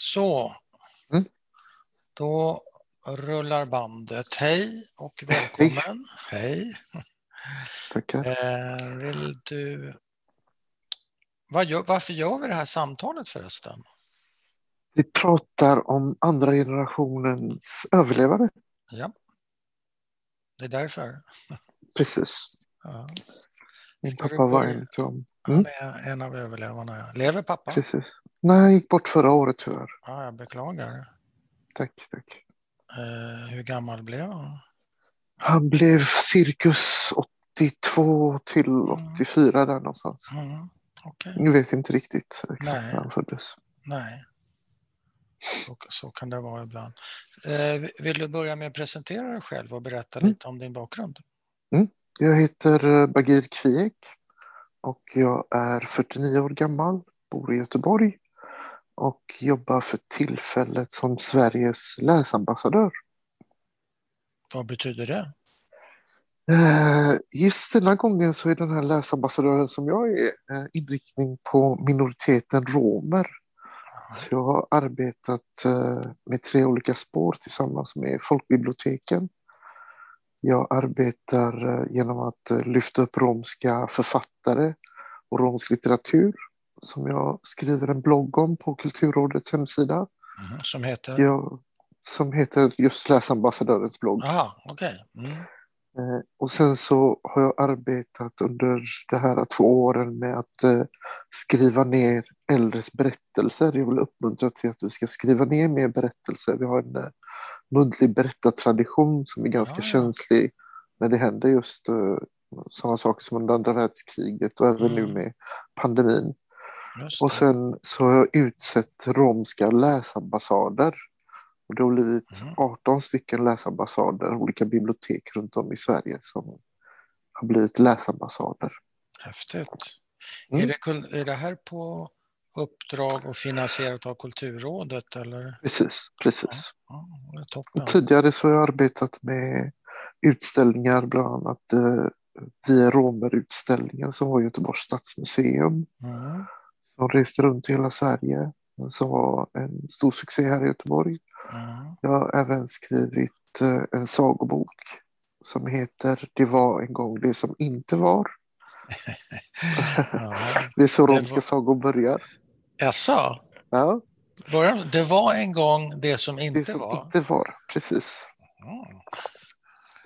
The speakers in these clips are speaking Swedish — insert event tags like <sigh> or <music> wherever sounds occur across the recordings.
Så, Mm. då rullar bandet. Hej och välkommen. Hej. Tackar. Eh, vill du... Gör, varför gör vi det här samtalet förresten? Vi pratar om andra generationens överlevare. Ja, det är därför. Precis. Ja. Min Ska pappa var en av Mm. en av överlevarna. Lever pappa? Precis. Nej, han gick bort förra året tyvärr. Ja, jag beklagar. Tack, tack. Eh, hur gammal blev han? Han blev cirkus 82 till 84 där någonstans. Mm, Okej, Jag vet inte riktigt exakt när han föddes. nej. Så, så kan det vara ibland. Eh, vill du börja med att presentera dig själv och berätta Mm. lite om din bakgrund? Jag heter eh, Bagir Kviek och jag är 49 år gammal, bor i Göteborg och jobbar för tillfället som Sveriges läsambassadör. Vad betyder det? Eh, Just denna gången så är den här läsambassadören som jag är eh, inriktning på minoriteten romer. Så jag har arbetat eh, med tre olika spår tillsammans med folkbiblioteken. Jag arbetar genom att lyfta upp romska författare och romsk litteratur som jag skriver en blogg om på Kulturrådets hemsida. Mhm, Som heter? Jag, som heter just Läsambassadörens blogg. Jaha, okej. Mm. Eh, Och sen så har jag arbetat under de här två åren med att eh, skriva ner äldres berättelser. Jag vill uppmuntra till att vi ska skriva ner mer berättelser. Vi har en eh, muntlig berättartradition som är ganska Ja, ja. känslig när det händer just eh, sådana saker som under andra världskriget och även nu Mm. med pandemin. Och sen så har jag utsett romska läsambassader. Och det har blivit Mm. 18 stycken läsambassader, olika bibliotek runt om i Sverige som har blivit läsambassader. Häftigt. Mm. Är, det, är det här på uppdrag och finansierat av Kulturrådet eller? Precis, precis. Ja. Och tidigare så har jag arbetat med utställningar, bland annat eh, Via Romer-utställningen som var Göteborgs stadsmuseum. Mm. Som reste runt i hela Sverige. Som var en stor succé här i Göteborg. Mm. Jag har även skrivit eh, en sagobok som heter Det var en gång det som inte var. <laughs> Ja. <laughs> Det är så Det romska var- sagor börjar. Jaså? Ja, Början, det var en gång det som det inte som var? inte var, precis. Mm.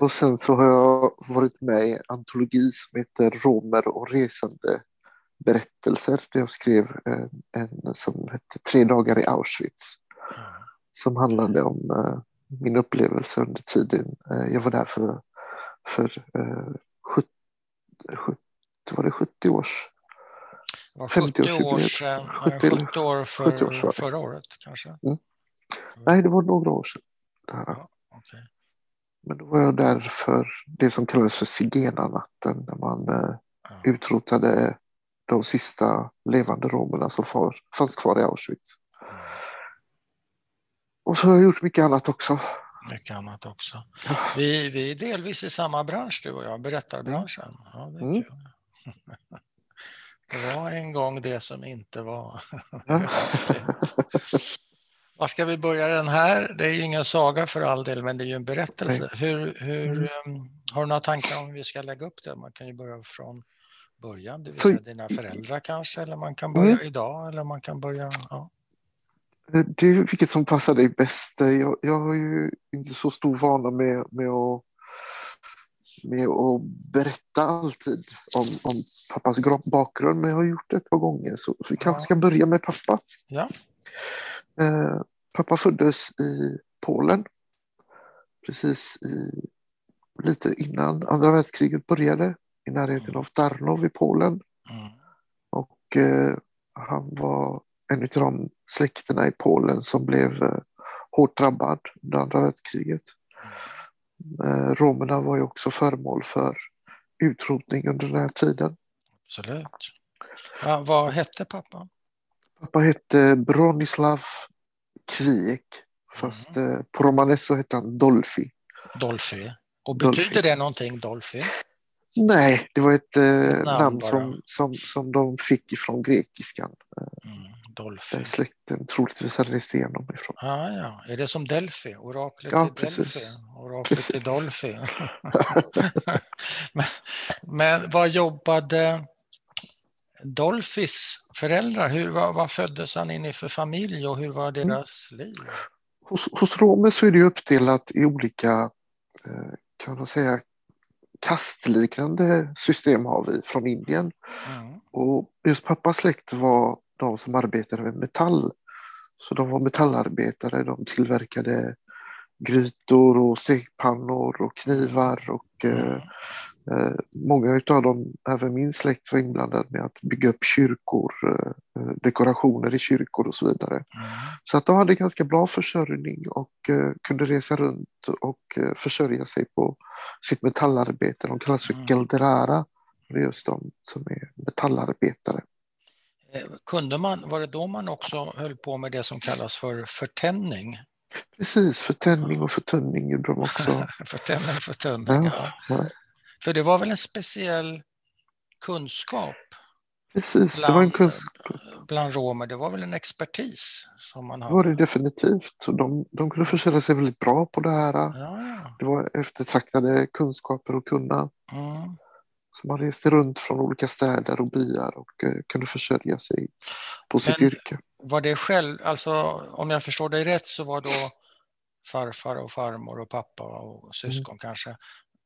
Och sen så har jag varit med i en antologi som heter Romer och resande berättelser. Där jag skrev en, en som hette Tre dagar i Auschwitz. Mm. Som handlade om eh, min upplevelse under tiden. Eh, jag var där för, för eh, 70, 70, var det 70 års? Det var 50 70 år årsjubileet. sedan, 70 70, eller- 70 år 70 år för, var det. förra året kanske? Nej, det var några år sedan. Ja, okej. Men då var jag där för det som kallades för zigenarnatten. När man eh, Ja. utrotade de sista levande romerna som far, fanns kvar i Auschwitz. Och så har jag gjort mycket annat också. Mycket annat också. Vi, vi är delvis i samma bransch du och jag, berättarbranschen. Ja, det Mm. <laughs> Det var en gång det som inte var. Ja. <laughs> Var ska vi börja den här? Det är ju ingen saga för all del, men det är ju en berättelse. Hur, hur, Mm. um, har du några tankar om hur vi ska lägga upp det? Man kan ju börja från början, det vill Så- dina föräldrar kanske, eller man kan börja Mm. idag, eller man kan börja... Ja. Det är vilket som passar dig bäst. Jag, jag har ju inte så stor vana med, med, att, med att berätta alltid om, om pappas bakgrund, men jag har gjort det ett par gånger. Så, så vi kanske Ja. ska börja med pappa. Ja. Eh, pappa föddes i Polen precis i, lite innan andra världskriget började i närheten av Tarnów i Polen. Mm. Och eh, han var en av de släkterna i Polen som blev eh, hårt drabbad under andra världskriget. Eh, romerna var ju också föremål för utrotning under den här tiden. Absolut. Ja, vad hette pappa? Pappa hette Bronislav Kviek, fast eh, på romanes så hette han Dolfi. Dolphy. Och Dolphy. betyder det någonting, Dolphy? Nej, det var ett eh, namn bara. som, som, som de fick ifrån grekiskan. Mm. Dolphy. släkten troligtvis hade rest igenom ifrån. Ah, ja. Är det som Delphi? Oraklet Ja, i precis. Delphi? Oraklet i Precis. Dolphy? <laughs> men, men vad jobbade Dolphys föräldrar? Hur, vad, vad föddes han in i för familj och hur var Mm. deras liv? Hos, hos romer så är det uppdelat i olika, eh, kan man säga, kastliknande system har vi från Indien. Mm. Och just pappas släkt var de som arbetade med metall. Så de var metallarbetare, de tillverkade grytor och stekpannor och knivar och eh, Mm. eh, många av dem, även min släkt, var inblandade med att bygga upp kyrkor, eh, dekorationer i kyrkor och så vidare. Mm. Så att de hade ganska bra försörjning och eh, kunde resa runt och eh, försörja sig på sitt metallarbete. De kallas för Mm. gelderara. Det är just de som är metallarbetare. Eh, Kunde man, var det då man också höll på med det som kallas för förtändning? Precis, förtändning och förtunning gjorde de också. <laughs> förtändning, förtunning, Ja, ja. För det var väl en speciell kunskap Precis, det var en kunskap. bland romer, det var väl en expertis som man Det var det hade? definitivt. Och De, de kunde försörja sig väldigt bra på det här. Ja. Det var eftertraktade kunskaper att kunna. Mm. Så man reste runt från olika städer och byar och eh, kunde försörja sig på sitt Men- yrke. Var det själv, alltså om jag förstår dig rätt så var då farfar och farmor och pappa och syskon kanske,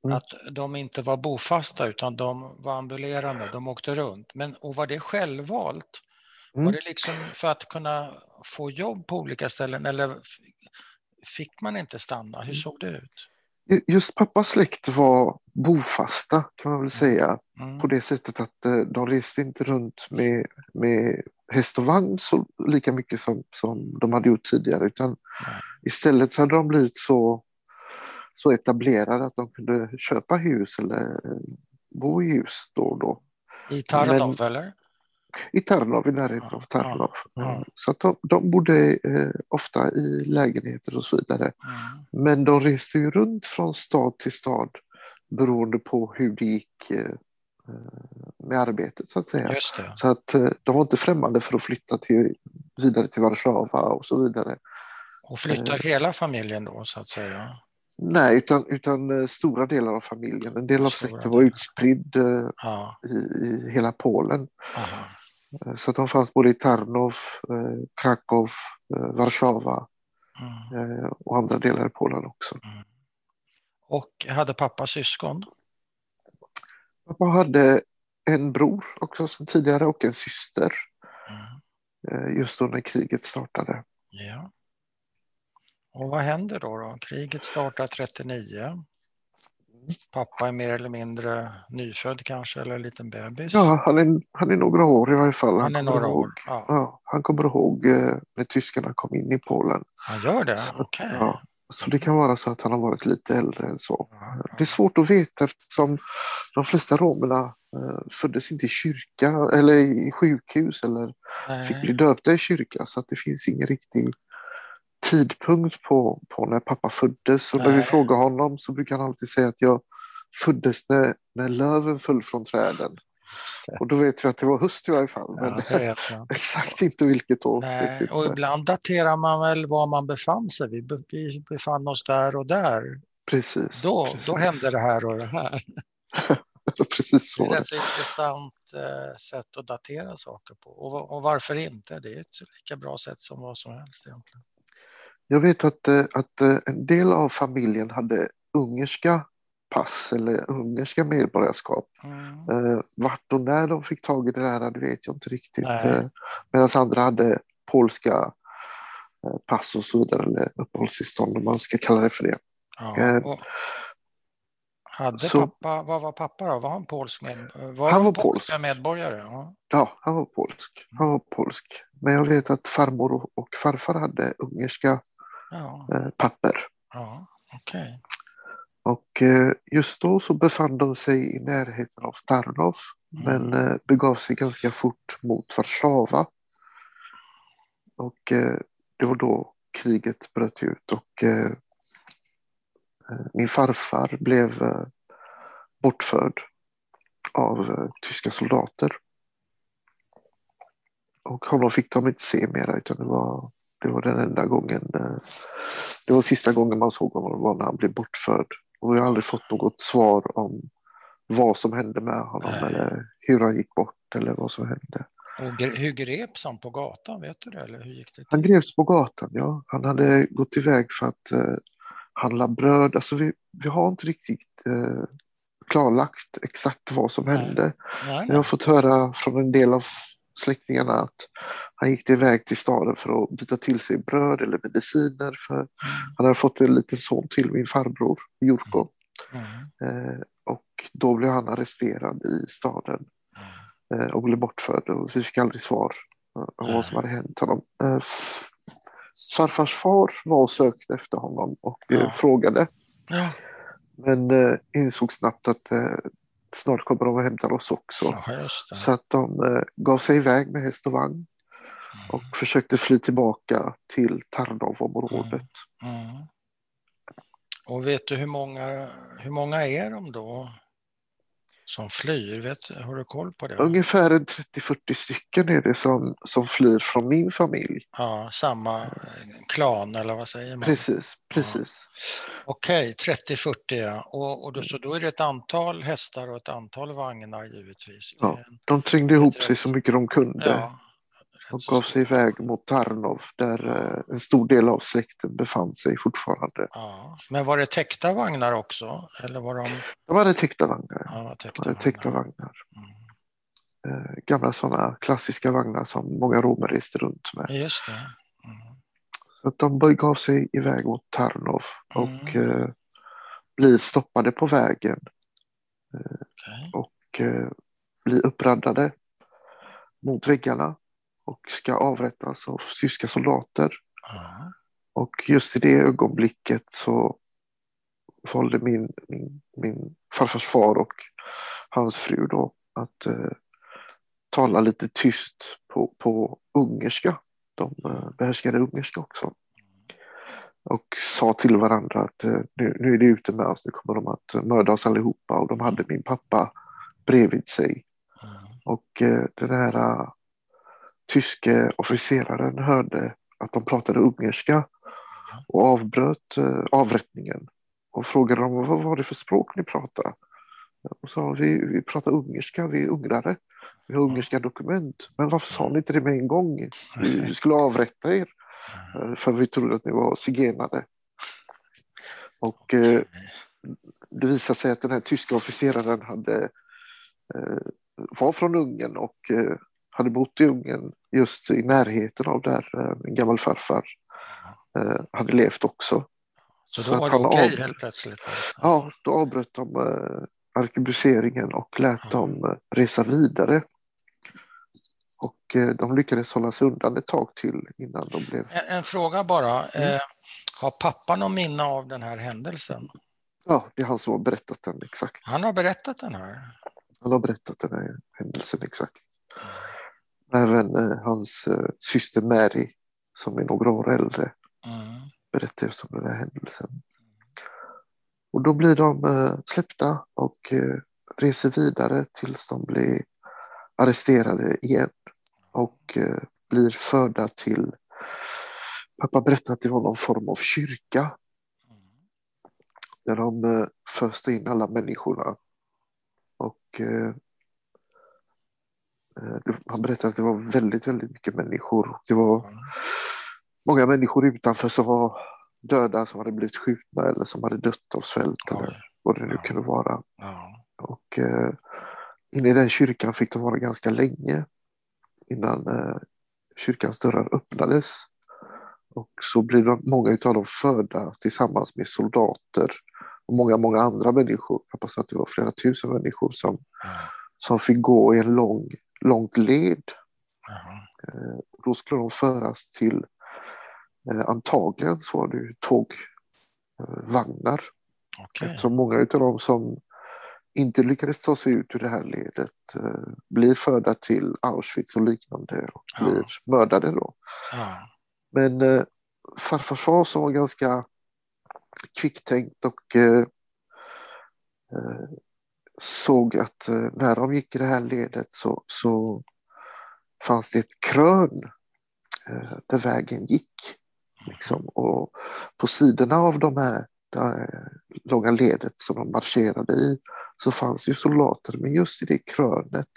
Mm. att de inte var bofasta utan de var ambulerande, de åkte runt. Men och var det självvalt? Var Mm. det liksom för att kunna få jobb på olika ställen eller fick man inte stanna? Hur Mm. såg det ut? Ju- Just pappas släkt var bofasta kan man väl säga. Mm. På det sättet att eh, de reste inte runt med, med häst och vagn så lika mycket som, som de hade gjort tidigare. Utan istället så hade de blivit så, så etablerade att de kunde köpa hus eller eh, bo i hus då och då. I Tarnov eller? I Tarnov, i närheten av Tarnov. ja. Eh, Så att de, de bodde eh, ofta i lägenheter och så vidare. Mm. Men de reste ju runt från stad till stad beroende på hur det gick eh, med arbetet så att säga. Så att eh, de var inte främmande för att flytta till, vidare till Warszawa och så vidare. Och flyttar hela familjen då så att säga? Nej, utan, utan eh, stora delar av familjen. En del av släkten var utspridd Ja. i, i hela Polen. Aha. Eh, Så de fanns både i Tarnov, eh, Krakow, Warszawa Mm. och andra delar i Polen också. Mm. Och hade pappa syskon? Pappa hade en bror också som tidigare och en syster Mm. just då när kriget startade. Ja. Och vad händer då, då? Kriget startar 39. Pappa är mer eller mindre nyfödd kanske, eller en liten bebis. Ja, han är, han är några år i varje fall. Han är kommer några ihåg, år. Ja. Ja, han kommer ihåg eh, när tyskarna kom in i Polen. Han gör det? Okej. Ja, så det kan vara så att han har varit lite äldre än så. Det är svårt att veta eftersom de flesta romerna eh, föddes inte i kyrka eller i sjukhus eller fick bli Nej. döpta i kyrka så att det finns ingen riktig tidpunkt på, på när pappa föddes. Och när vi frågar honom så brukar han alltid säga att jag föddes när, när löven föll från träden. Och då vet vi att det var höst i varje fall. Men Ja, <laughs> exakt inte vilket år. Nej. Och inte. ibland daterar man väl var man befann sig. Vi, be- vi befann oss där och där. Precis. Då, precis. då hände det här och det här. <laughs> precis Det så. är det. ett intressant eh, sätt att datera saker på. Och, och varför inte? Det är ett lika bra sätt som vad som helst egentligen. Jag vet att, eh, att eh, en del av familjen hade ungerska pass eller ungerska medborgarskap. Mm. Eh, vart och när de fick tag i det där det vet jag inte riktigt. Nej. Medan andra hade polska pass och så vidare, eller uppehållstillstånd om man ska kalla det för det. Ja. Och hade så- pappa, vad var pappa då? Var han polsk med, var Han var polsk. medborgare? Ja. Ja, han var polsk. Han var polsk. Men jag vet att farmor och farfar hade ungerska Ja, eh, papper. ja okej. Och eh, just då så befann de sig i närheten av Tarnov Mm. men eh, begav sig ganska fort mot Warszawa. Och det var då kriget bröt ut och min farfar blev bortförd av tyska soldater. och honom fick de inte se mera utan det var, det var den enda gången. eh, Det var sista gången man såg honom var när han blev bortförd. Och jag har aldrig fått något svar om vad som hände med honom Nej. eller hur han gick bort eller vad som hände. Och hur greps han på gatan? Vet du det? Eller hur gick det Han till? greps på gatan, ja. Han hade gått iväg för att eh, handla bröd. Alltså vi, vi har inte riktigt eh, klarlagt exakt vad som hände. Nej, Jag har fått höra från en del av släktingarna att han gick iväg till staden för att byta till sig bröd eller mediciner. För Mm, han hade fått en liten son till min farbror, Jurko. mm, Eh, och då blev han arresterad i staden mm. eh, och blev bortförd. Och vi fick aldrig svar eh, om Nej. vad som hade hänt honom. Eh, farfars far var och sökte efter honom och eh, Ja. frågade. Ja, Men eh, insåg snabbt att eh, snart kommer de och hämtar oss också. ja, just det. Så att de eh, gav sig iväg med häst och vagn och försökte fly tillbaka till Tarnov-området. Mm. Och vet du hur många, hur många är de då som flyr? Vet, har du koll på det? Ungefär en 30-40 stycken är det som, som flyr från min familj. Ja, samma klan eller vad säger man? Precis, precis. Okej, 30-40 ja. Och, och då, så då är det ett antal hästar och ett antal vagnar givetvis. Ja, De trängde ihop sig så mycket de kunde ja, så gav sig iväg mot Tarnov där eh, en stor del av släkten befann sig fortfarande. Ja. Men var det täckta vagnar också? Eller var de De hade täckta vagnar. ja, De täckta hade täckta vagnar? vagnar. Mm. Eh, gamla sådana klassiska vagnar som många romer reste runt med. Just det. Mm. Så de gav sig iväg mot Tarnov och Mm. eh, blir stoppade på vägen Okej. och eh, blir uppraddade mot väggarna och ska avrättas av tyska soldater. Ja. Och just i det ögonblicket så valde min, min, min farfars far och hans fru då att eh, tala lite tyst på, på ungerska. De eh, behärskade ungerska också. Och sa till varandra att eh, nu, nu är det ute med oss, nu kommer de att mörda oss allihopa. Och de hade min pappa bredvid sig. Mm. Och eh, den här eh, tyske officeraren hörde att de pratade ungerska och avbröt eh, avrättningen och frågade dem vad var det för språk ni pratar. Och sa vi, vi pratar ungerska, vi är ungrare. Vi har ungerska dokument. Men varför sa ni inte det med en gång? Vi, vi <laughs> skulle avrätta er. Eh, För vi trodde att ni var zigenare. Och eh, det visade sig att den här tyska officeraren hade, eh, var från Ungern och eh, hade bott i Ungern just i närheten av där eh, min gammal farfar eh, hade levt också. Så Så då var det okej av- helt plötsligt? Ja, då avbröt de eh, arkebuseringen och lät Ja. dem resa vidare. Och eh, de lyckades hålla sig undan ett tag till innan de blev... En, en fråga bara. Mm. Eh, har pappa någon minne av den här händelsen? Ja, det är han som har berättat den exakt. Han har berättat den här? Han har berättat den här händelsen exakt. Även eh, hans eh, syster Mary, som är några år äldre, Mm. berättar just om den här händelsen. Och då blir de eh, släppta och reser vidare tills de blir arresterade igen och blir förda till Pappa berättade att det var någon form av kyrka Mm. där de föste in alla människorna. Och han berättade att det var väldigt, väldigt mycket människor. Det var många människor utanför som var döda, som hade blivit skjutna eller som hade dött av svält Oj. eller vad det nu Ja. kunde vara. Ja. Och eh, inne i den kyrkan fick de vara ganska länge innan eh, kyrkans dörrar öppnades. Och så blir de, många av dem förda tillsammans med soldater och många, många andra människor. Jag hoppas att det var flera tusen människor som, Ja. som fick gå i en lång, långt led. Eh, och då skulle de föras till, eh, antagligen så var det tågvagnar. Okej. Eftersom många av dem som inte lyckades ta sig ut ur det här ledet eh, blir förda till Auschwitz och liknande och Ja. blir mördade då. Ja. Men eh, farfars far som var ganska kvicktänkt och eh, eh, såg att eh, när de gick i det här ledet så, så fanns det ett krön eh, där vägen gick. Liksom. Och på sidorna av de här det eh, långa ledet som de marscherade i så fanns ju soldater, men just i det krönet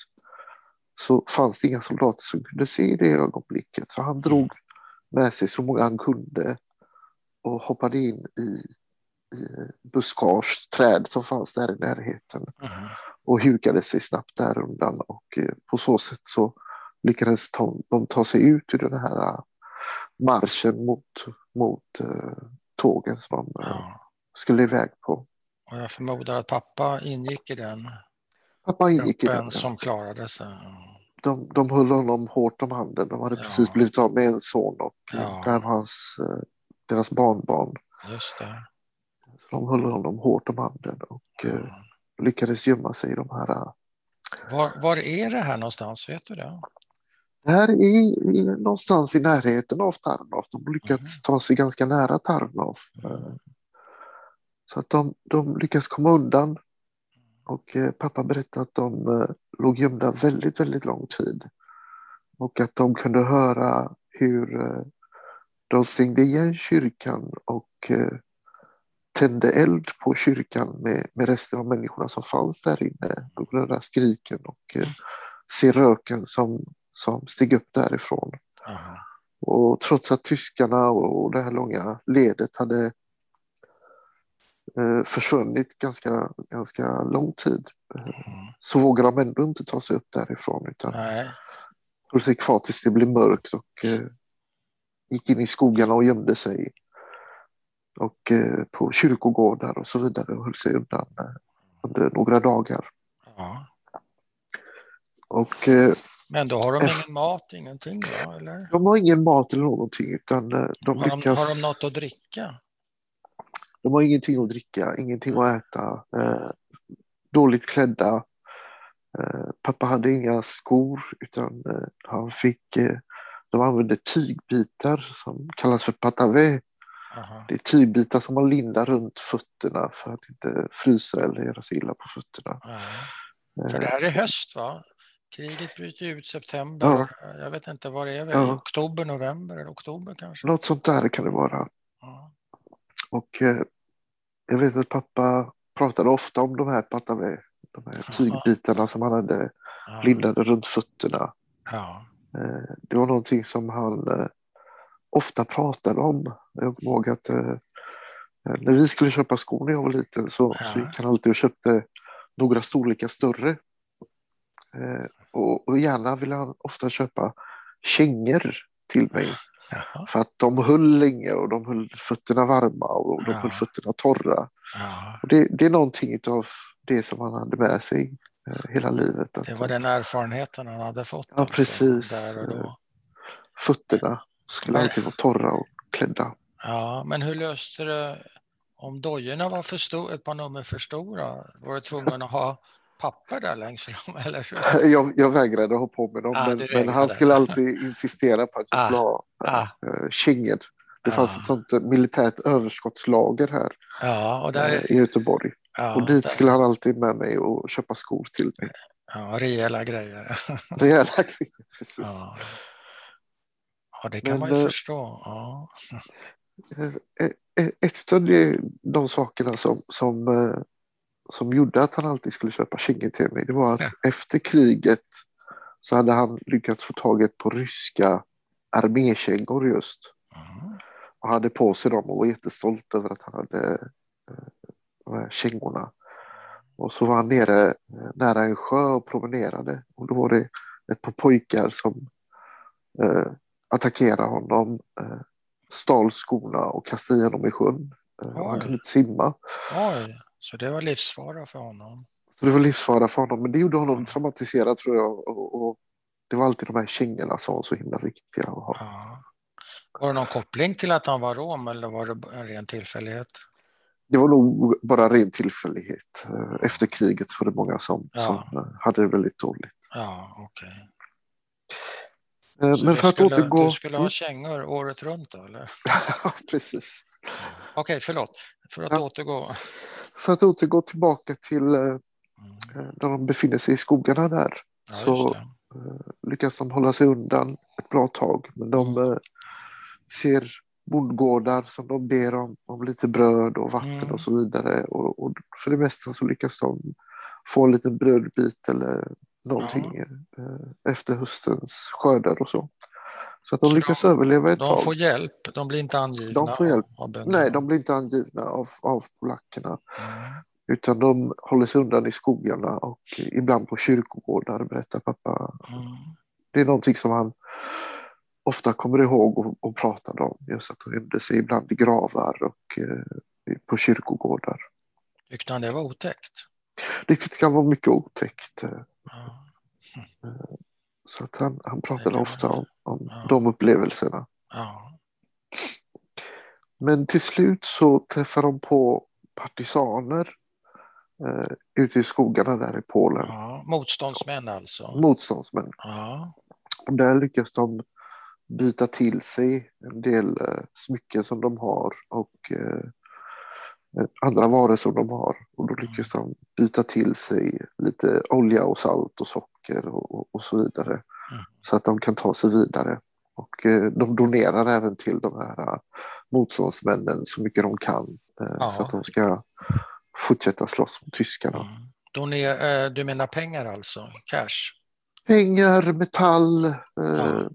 så fanns det inga soldater som kunde se i det ögonblicket. Så han drog med sig så många han kunde och hoppade in i buskage, träd som fanns där i närheten Mhm. och hukade sig snabbt där undan och eh, på så sätt så lyckades ta, de ta sig ut ur den här eh, marschen mot, mot eh, tågen som de eh, Ja. skulle iväg på. Och jag förmodar att pappa ingick i den Pappa ingick i den. som klarade sig. De, de höll honom hårt om handen. De hade Ja. precis blivit av med en son och eh, Ja. hans, eh, deras barnbarn. Just det. De höll honom hårt om handen och eh, lyckades gömma sig i de här eh, Var, var är det här någonstans? Vet du det? Det här är i, någonstans i närheten av Tarnov. De lyckats ta sig ganska nära Tarnov. Eh, Så att de, de lyckas komma undan. Och eh, pappa berättade att de eh, låg gömda väldigt, väldigt lång tid. Och att de kunde höra hur eh, de stängde igen kyrkan och eh, tände eld på kyrkan med, med resten av människorna som fanns där inne. De kunde skriken och eh, se röken som, som steg upp därifrån. Aha. Och trots att tyskarna och det här långa ledet hade eh, försvunnit ganska, ganska lång tid Mm. så vågade de ändå inte ta sig upp därifrån utan höll sig kvar tills det blev mörkt och eh, gick in i skogarna och gömde sig. Och eh, på kyrkogårdar och så vidare och höll sig undan eh, under några dagar. Ja. Och eh, Men då har de Eff- ingen mat, ingenting va? Eller? de har ingen mat eller någonting utan de Har de, lyckas... har de något att dricka? De har ingenting att dricka, ingenting att äta, eh, dåligt klädda. Eh, pappa hade inga skor utan eh, han fick, de använde tygbitar som kallas för patavé. Aha. Det är tygbitar som man lindar runt fötterna för att inte frysa eller göra sig illa på fötterna. Ja. För det Eh, här är höst va? Kriget bryter ut september. Jag vet inte vad det är. Ja. Oktober, november eller oktober kanske? något sånt där kan det vara. Ja. Och eh, jag vet att pappa pratade ofta om de här patavé, de här Ja. tygbitarna som han hade Ja. lindade runt fötterna. Ja. Eh, Det var någonting som han eh, ofta pratade om. Jag kommer ihåg att eh, när vi skulle köpa skor när jag var liten så, Ja. så gick han alltid och köpte några storlekar större. Eh, Och, och gärna ville han ofta köpa kängor till mig Jaha. för att de höll länge och de höll fötterna varma och de Ja. höll fötterna torra. Ja. Och det, det är någonting av det som han hade med sig eh, hela livet. Det var den erfarenheten han hade fått. Ja, precis. Där och då. Fötterna skulle alltid vara torra och klädda. Ja, men hur löste du om dojorna var för stor, ett par nummer för stora? Var du tvungen att ha papper där längst fram? Eller så? <laughs> Jag, jag vägrade ha på mig dem, Ah, men, men han skulle alltid insistera på att jag Ah, skulle ha ah. äh, kängor. Det fanns Ah. ett sånt eh, militärt överskottslager här Ja, och där, eh, i Göteborg. ja, och dit där, skulle han alltid med mig och köpa skor till mig. ja, rejäla grejer. Rejäla grejer, precis. Ja. det kan Men, man ju eh, förstå. Ja. Eh, eh, Ett av de, sakerna som, som, som gjorde att han alltid skulle köpa kängor till mig, det var att Ja. efter kriget så hade han lyckats få taget på ryska armékängor just. Mm. och hade på sig dem och var jättestolt över att han hade de här kängorna. Och så var han nere nära en sjö och promenerade och då var det ett par pojkar som eh, attackerade honom, eh, stal skorna och kastade i honom i sjön. Eh, han kunde inte simma. Oj, så det var livsfara för honom. Så det var livsfara för honom, men det gjorde honom Mm. traumatiserad tror jag. Och, och det var alltid de här kängorna som var så himla viktiga att ha. Ja. Var det någon koppling till att han var rom eller var det en ren tillfällighet? Det var nog bara ren tillfällighet. Eh, Efter kriget var det många som, Ja. som eh, hade det väldigt dåligt. Ja, okej. Eh, Så Men för att skulle, återgå... Du skulle ha kängor året runt då, eller? <laughs> Ja, precis. Okej, förlåt. För att Ja. återgå. För att återgå tillbaka till eh, Mm. eh, när de befinner sig i skogarna där. Ja, Så- eh, lyckas de hålla sig undan ett bra tag. Men de Mm. eh, ser bondgårdar som de ber om, om lite bröd och vatten Mm. och så vidare. Och, och för det mesta så lyckas de få en liten brödbit eller någonting eh, efter höstens skördar och så. Så att de Så lyckas de- överleva ett De tag. får hjälp, de blir inte angivna De får hjälp. Nej, de blir inte angivna av, av polackerna. Mm. Utan de håller sig undan i skogarna och ibland på kyrkogårdar, berättar pappa. Mm. Det är någonting som han ofta kommer ihåg och, och pratar om. Just att de gömde sig ibland i gravar och eh, på kyrkogårdar. Tyckte han det var otäckt? Det kan vara mycket otäckt. Så att han, han pratade ofta om, om de upplevelserna. Men till slut så träffar de på partisaner eh, ute i skogarna där i Polen. ja. Motståndsmän alltså? Motståndsmän. Ja. Och där lyckas de byta till sig en del eh, smycken som de har och eh, andra varor som de har. Och då lyckas de byta till sig lite olja och salt och socker och, och, så vidare. Mm. Så att de kan ta sig vidare. Och eh, de donerar även till de här eh, motståndsmännen så mycket de kan. Eh, Ja. Så att de ska fortsätta slåss mot tyskarna. Mm. Doner, eh, du menar pengar alltså? Cash? Pengar, metall, eh, Ja.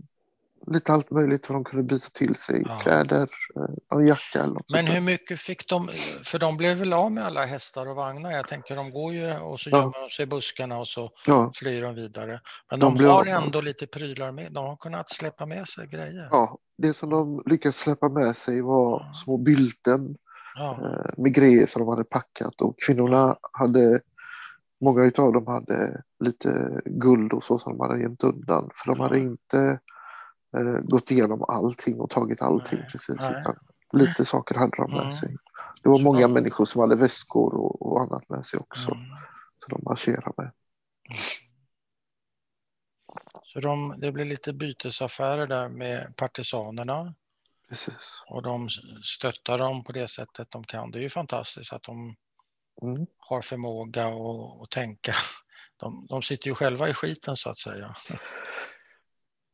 Lite allt möjligt vad de kunde byta till sig. Ja. Kläder, eh, en jacka eller något Men hur mycket fick de? För de blev väl av med alla hästar och vagnar. Jag tänker de går ju och så Ja. gömmer de sig i buskarna och så Ja, flyr de vidare. Men De de, blev har med ändå lite prylar med. De har kunnat släppa med sig grejer. ja, det som de lyckades släppa med sig var Ja. små bylten eh, med grejer som de hade packat och kvinnorna hade Många utav dem hade lite guld och så som de hade gömt undan för de hade inte eh, gått igenom allting och tagit allting Nej, precis nej. lite saker hade de med Mm. sig. Det var många människor som hade väskor och, och annat med sig också. Mm. Så de marscherade med. Så de, det blir lite bytesaffärer där med partisanerna Precis. och de stöttar dem på det sättet de kan. Det är ju fantastiskt att de Mm. har förmåga att tänka. De, de sitter ju själva i skiten så att säga.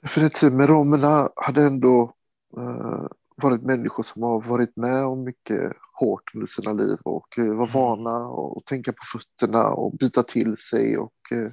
Definitivt, men romerna hade ändå eh, varit människor som har varit med om mycket hårt under sina liv och eh, var Mm. vana att tänka på fötterna och byta till sig och eh,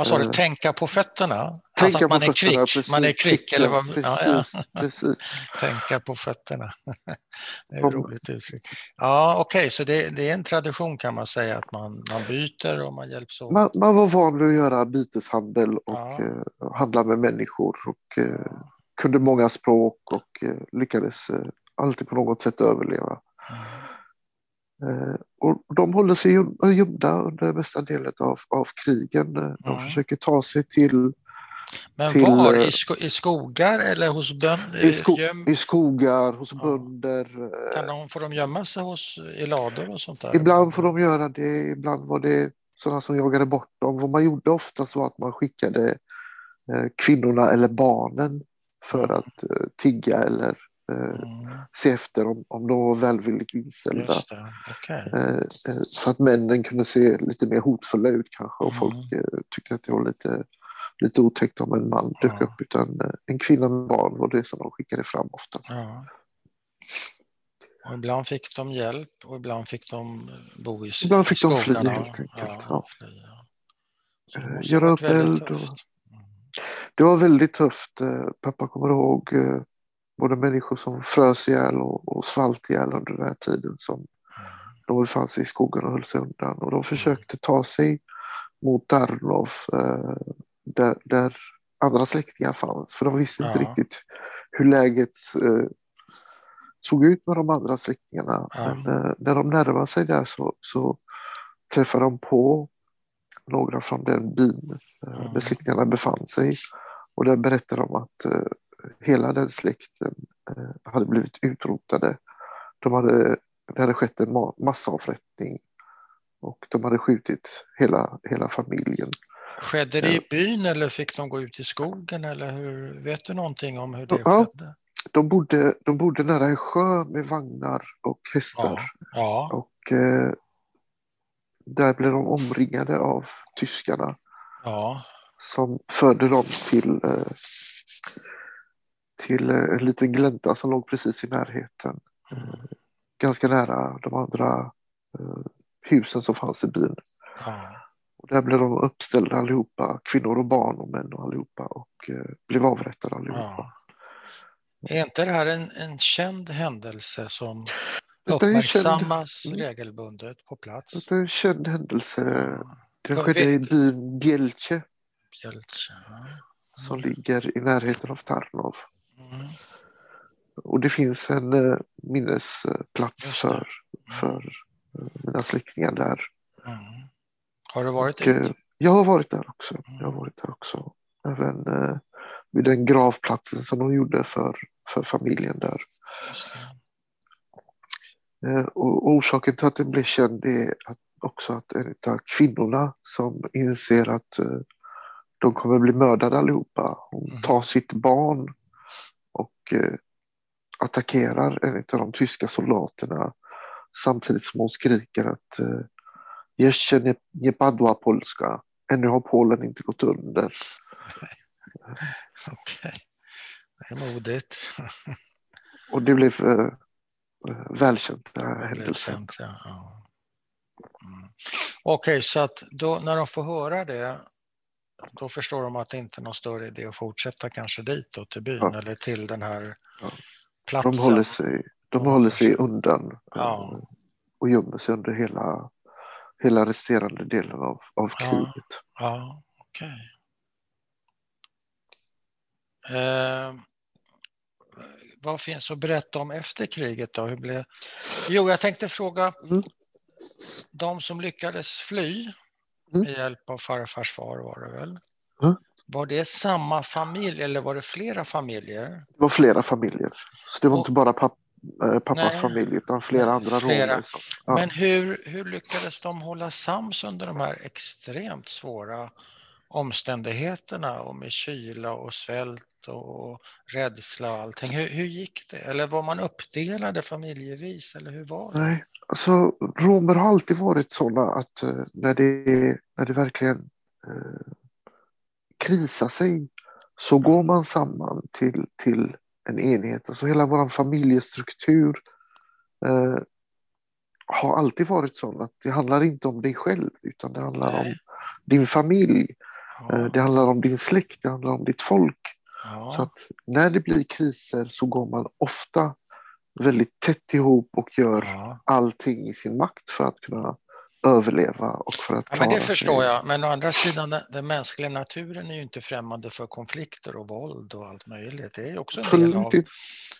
Vad sa du, Eh, tänka på fötterna? tänka alltså att man är fötterna. kvick, Precis, man är kvick eller vad? Precis, Ja, ja. precis. Tänka på fötterna. <laughs> Det är ett roligt uttryck. Ja, okej, så det, det är en tradition kan man säga att man, man byter och man hjälps åt. Man, man var van vid att göra byteshandel och Ja. eh, handla med människor och eh, kunde många språk och eh, lyckades alltid på något sätt överleva. Mm. Eh, och de håller sig göm- gömda under mesta delen av, av krigen. Eh, De Mm. försöker ta sig till Men till, var? eh, I, sko, I skogar eller hos bönder? i, sko i skogar, hos Ja. bönder. eh, kan de, får de gömma sig hos, i lador och sånt där? Ibland får de göra det, ibland var det sådana som jagade bort dem. Vad man gjorde oftast var att man skickade eh, kvinnorna eller barnen för Mm. att eh, tigga eller eh, Mm, se efter om, om de var välvilligt inställda. okej. Eh, eh, så att männen kunde se lite mer hotfulla ut kanske och Mm. folk eh, tyckte att det var lite, lite otäckt om en man dök Ja. upp utan eh, en kvinna med barn var det som de skickade fram oftast. Ja. Och ibland fick de hjälp och ibland fick de bo i s- Ibland fick de fly, helt enkelt, ja. fly, ja. Eh, måste göra upp eld och-. Mm. Det var väldigt tufft. Eh, Pappa kommer ihåg eh, både människor som frös ihjäl och, och svalt ihjäl under den här tiden som Mm. de befann sig i skogen och höll sig undan. Och de försökte ta sig mot Darnov eh, där, där andra släktingar fanns. För de visste inte Ja. riktigt hur läget eh, såg ut med de andra släktingarna. Ja. Men eh, när de närmade sig där så, så träffade de på några från den byn eh, Mm. där släktingarna befann sig. Och där berättade de att eh, hela den släkten eh, hade blivit utrotade. De hade, det hade skett en ma- massavrättning och de hade skjutit hela, hela familjen. Skedde det i byn eller fick de gå ut i skogen eller hur? Vet du någonting om hur det Ja. skedde? De bodde, de bodde nära en sjö med vagnar och hästar. Ja, Och eh, där blev de omringade av tyskarna. ja, som förde dem till, eh, till en liten glänta som låg precis i närheten. Mm. Ganska nära de andra husen som fanns i byn. Ja. Och där blev de uppställda allihopa, kvinnor och barn och män och allihopa och blev avrättade allihopa. Ja. Är inte det här en, en känd händelse som en känd- uppmärksammas Mm. regelbundet på plats? Det är en känd händelse. Det skedde i byn Bjelce Bjältje, ja. som ligger i närheten av Tarnov. Mm. Och det finns en eh, minnesplats Just det. för, för eh, mina släktingar där. Mm. Har du varit eh, jag har varit där också. Jag har Mm. varit där också. Även eh, vid den gravplatsen som de gjorde för, för familjen där. Eh, och orsaken till att den blev känd är att också att en av kvinnorna som inser att eh, de kommer bli mördade allihopa, hon Mhm. tar sitt barn attackerar en av de tyska soldaterna samtidigt som hon skriker att eh, Jeszcze nie, nie padła Polska. Ännu har Polen inte gått under. <laughs> Okej. Det är modigt. <laughs> Och det blev eh, eh, välkänt, den här händelsen. ja. Mm. Okej, så att då, när de får höra det, då förstår de att det inte är någon större idé att fortsätta kanske dit då, till byn Ja. eller till den här Ja. platsen. De håller sig, de håller sig undan Ja. eh, och gömmer sig under hela, hela resterande delen av, av Ja. kriget. Ja, okej. Eh, vad finns att berätta om efter kriget då? Hur blev... Jo, jag tänkte fråga Mm. de som lyckades fly Mm. med hjälp av farfars far var det väl? Mm. Var det samma familj eller var det flera familjer? Det var flera familjer. Så det var Och- inte bara papp, eh, pappas Nej. familj utan flera andra flera. romer. som- Ja. Men hur, hur lyckades de hålla sams under de här extremt svåra omständigheterna och med kyla och svält och rädsla och allting? Hur, hur gick det? Eller var man uppdelade familjevis eller hur var det? Nej, alltså romer har alltid varit sådana att eh, när, det, när det verkligen eh, krisar sig så går man samman till, till en enhet. Alltså hela vår familjestruktur eh, har alltid varit sån att det handlar inte om dig själv utan det handlar Nej. om din familj, eh, Ja, det handlar om din släkt, det handlar om ditt folk. Så ja, att när det blir kriser så går man ofta väldigt tätt ihop och gör ja. allting i sin makt för att kunna överleva och för att Ja, klara men det förstår sig. jag. Men å andra sidan, den, mänskliga naturen är ju inte främmande för konflikter och våld och allt möjligt. Det är också en del av... Absolut, inte,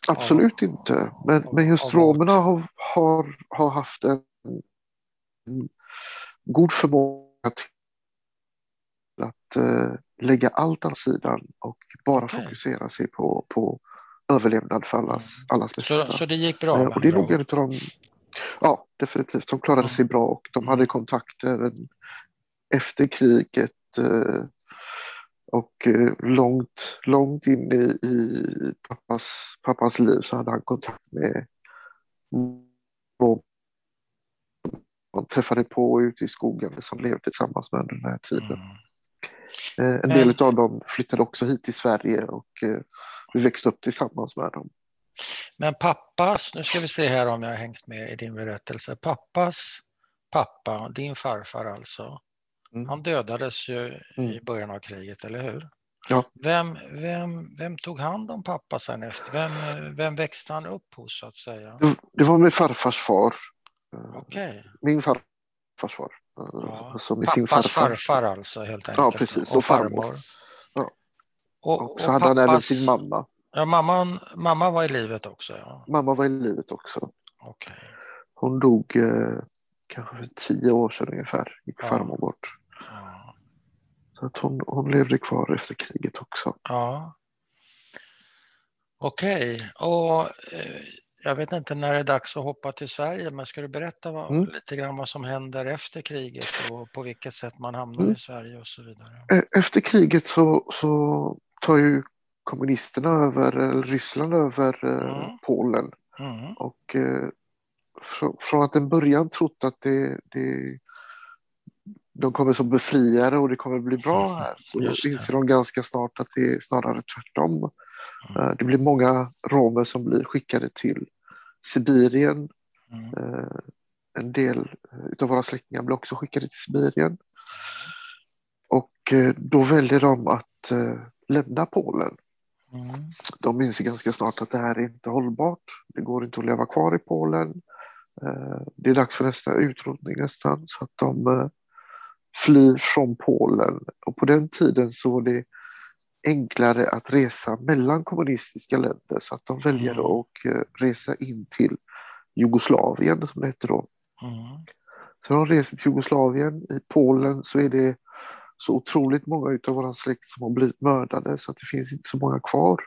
absolut av- inte. Men, av- men just romerna har, har, har haft en, en god förmåga till att eh, lägga allt åt sidan och bara Okej. fokusera sig på, på överlevnad för allas, Mm. allas bästa. Så, så det gick bra? Eh, och det är nog en av de... Ja, definitivt. De klarade sig bra och de hade Mm. kontakter efter kriget eh, och eh, långt, långt in i, i pappas, pappas liv så hade han kontakt med man träffade på ute i skogen som levde tillsammans med under den här tiden. Mm. En del av dem flyttade också hit till Sverige och vi växte upp tillsammans med dem. Men pappas, nu ska vi se här om jag har hängt med i din berättelse. Pappas pappa, din farfar alltså, Mm. han dödades ju i Mm. början av kriget, eller hur? Ja. Vem, vem, vem tog hand om pappa sen efter? Vem, vem växte han upp hos så att säga? Det, det var med farfars far. Okej, Min farfars far. Ja. Alltså pappas farfar. farfar alltså helt enkelt. Ja, precis. Och, Och farmor. Och, Och så hade han även sin mamma. Ja, mamman, mamma var i livet också, ja. Mamma var i livet också. Okej. Hon dog eh, kanske för tio år sedan ungefär. Gick Ja. farmor bort. Ja. Så att hon, hon levde kvar efter kriget också. ja. Okej, och eh, jag vet inte när det är dags att hoppa till Sverige, men ska du berätta vad, Mm. lite grann vad som händer efter kriget och på vilket sätt man hamnar Mm. i Sverige och så vidare? E- Efter kriget så, så tar ju kommunisterna över, eller Ryssland över eh, Mm. Polen. Mm. Och eh, fr- från att en början trott att det, det, de kommer som befriare och det kommer bli bra här. Så Just det. inser de ganska snart att det är snarare tvärtom. Mm. Eh, Det blir många romer som blir skickade till Sibirien. Mm. Eh, En del av våra släktingar blir också skickade till Sibirien. Och eh, då väljer de att eh, lämna Polen. Mm. De inser ganska snart att det här är inte hållbart. Det går inte att leva kvar i Polen. Eh, Det är dags för nästa utrotning nästan. Så att de eh, flyr från Polen. Och på den tiden så var det enklare att resa mellan kommunistiska länder. Så att de väljer Mm. att eh, resa in till Jugoslavien som det heter då. Mm. Så de reser till Jugoslavien. I Polen så är det så otroligt många utav våra släkt som har blivit mördade så att det finns inte så många kvar.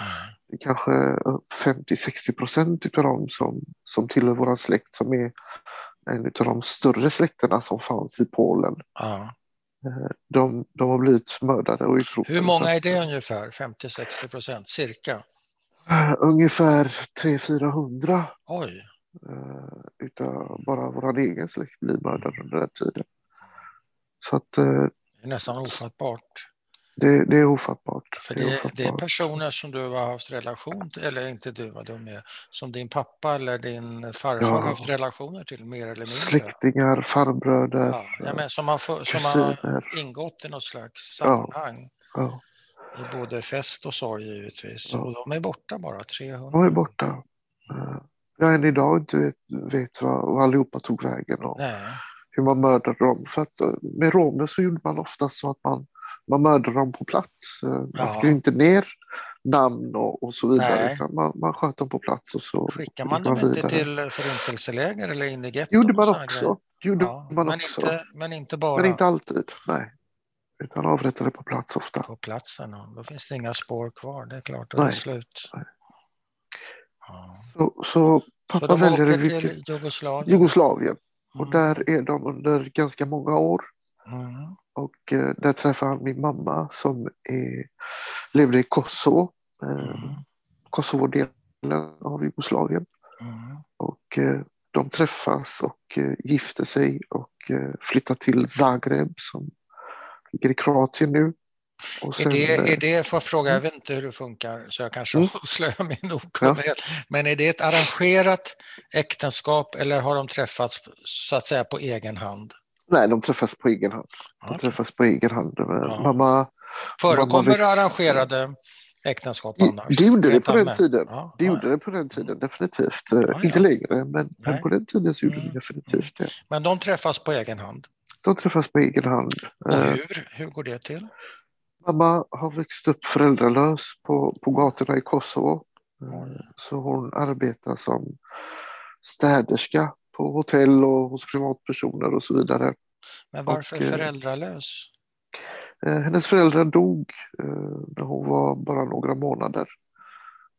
Mm. Det är kanske 50-60 procent utav dem som, som tillhör vår släkt som är en utav de större släkterna som fanns i Polen. Eh, De, de har blivit mördade och utrotade. Hur många är det ungefär? 50-60 procent cirka? Eh, Ungefär 300-400 Oj, eh, utav bara vår egen släkt blir mördade under den tiden. Så att eh, det är nästan ofattbart. det, det är ofattbart. För Det är det, det är ofattbart. personer som du har haft relation till, eller inte du, vad de är, som din pappa eller din farfar Ja. har haft relationer till mer eller mindre. Släktingar, farbröder, Ja, ja, men som, har, som har ingått i något slags sammanhang. Ja, I både fest och sorg givetvis. Och de är borta bara, 300. de är borta. Eh, Jag än idag inte vet, vet vad, vad allihopa tog vägen och Nej, hur man mördade dem. För att eh, med romer så gjorde man oftast så att man, man mördade dem på plats. Eh, Man Ja. skrev inte ner namn och, och så vidare utan man, man sköt dem på plats och så skickar gick man dem inte vidare. till förintelseläger eller in i getton? Gjorde man också. gjorde Ja, man men, också. inte, men inte bara Men inte alltid, nej. Utan avrättade på plats ofta. på platsen. och Då finns det inga spår kvar, det är klart. Då är slut. Nej. Ja. Så, så Så pappa de väljer vilket... till Jugoslavien? Jugoslavien. Och där är de under ganska många år. Mm. Och eh, där träffar han min mamma som är, levde i Kosovo. Eh, Mm. Kosovo-delen av Jugoslavien. Mm. Och eh, de träffas och eh, gifter sig och flyttar till Zagreb som ligger i Kroatien nu. Och Är sen, det, eh, är det, får fråga, jag vet inte hur det funkar så jag kanske Mm. <laughs> avslöjar min okunnighet. Men är det ett arrangerat äktenskap eller har de träffats så att säga på egen hand? Nej, de träffas på egen hand. De Ja. träffas på egen hand. Eh, Ja. Mamma, Förekommer det arrangerade äktenskap annars? det gjorde det på den tiden. Ja, det ja. gjorde det på den tiden definitivt. Eh, ja. Inte längre, men, men på den tiden så gjorde Mm. det definitivt det. Men de träffas på egen hand. De träffas på egen hand. Och hur? Hur går det till? Mamma har växt upp föräldralös på, på gatorna i Kosovo. Oj. Så hon arbetar som städerska på hotell och hos privatpersoner och så vidare. Men varför och, eh, föräldralös? Eh, Hennes föräldrar dog eh, när hon var bara några månader.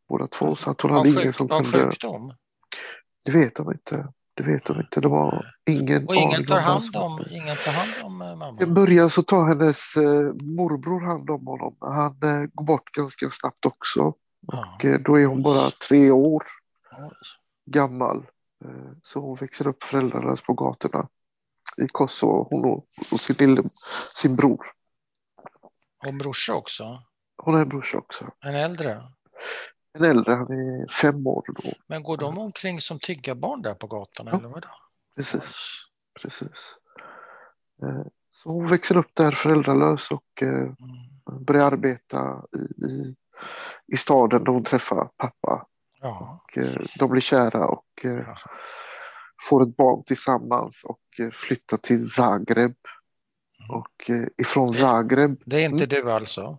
Båda två, så att hon Av, hade ingen sjuk, som av kunde... sjukdom? Det vet de inte. Det vet de inte. De har ingen Och ingen tar hand om, ingen tar hand om eh, I mamma? början så tar hennes eh, morbror hand om honom. Han eh, går bort ganska snabbt också. Ja. Och, då är hon bara tre år Oj. gammal. Så hon växer upp föräldralös på gatorna i Kosovo. Hon och, och sin, lille, sin bror. Och en brorsa också? Hon har en brorsa också. En äldre? En äldre, han är fem år då. Men går de omkring som tiggarbarn där på gatan? Ja. Eller vadå? Precis. precis. Eh, Så hon växer upp där föräldralös och eh, Mm. börjar arbeta i, i, i staden där hon träffar pappa. Ja. Och, eh, de blir kära och Ja. får ett barn tillsammans och flyttar till Zagreb. Mm. Och ifrån Zagreb, Det är inte Mm. du alltså?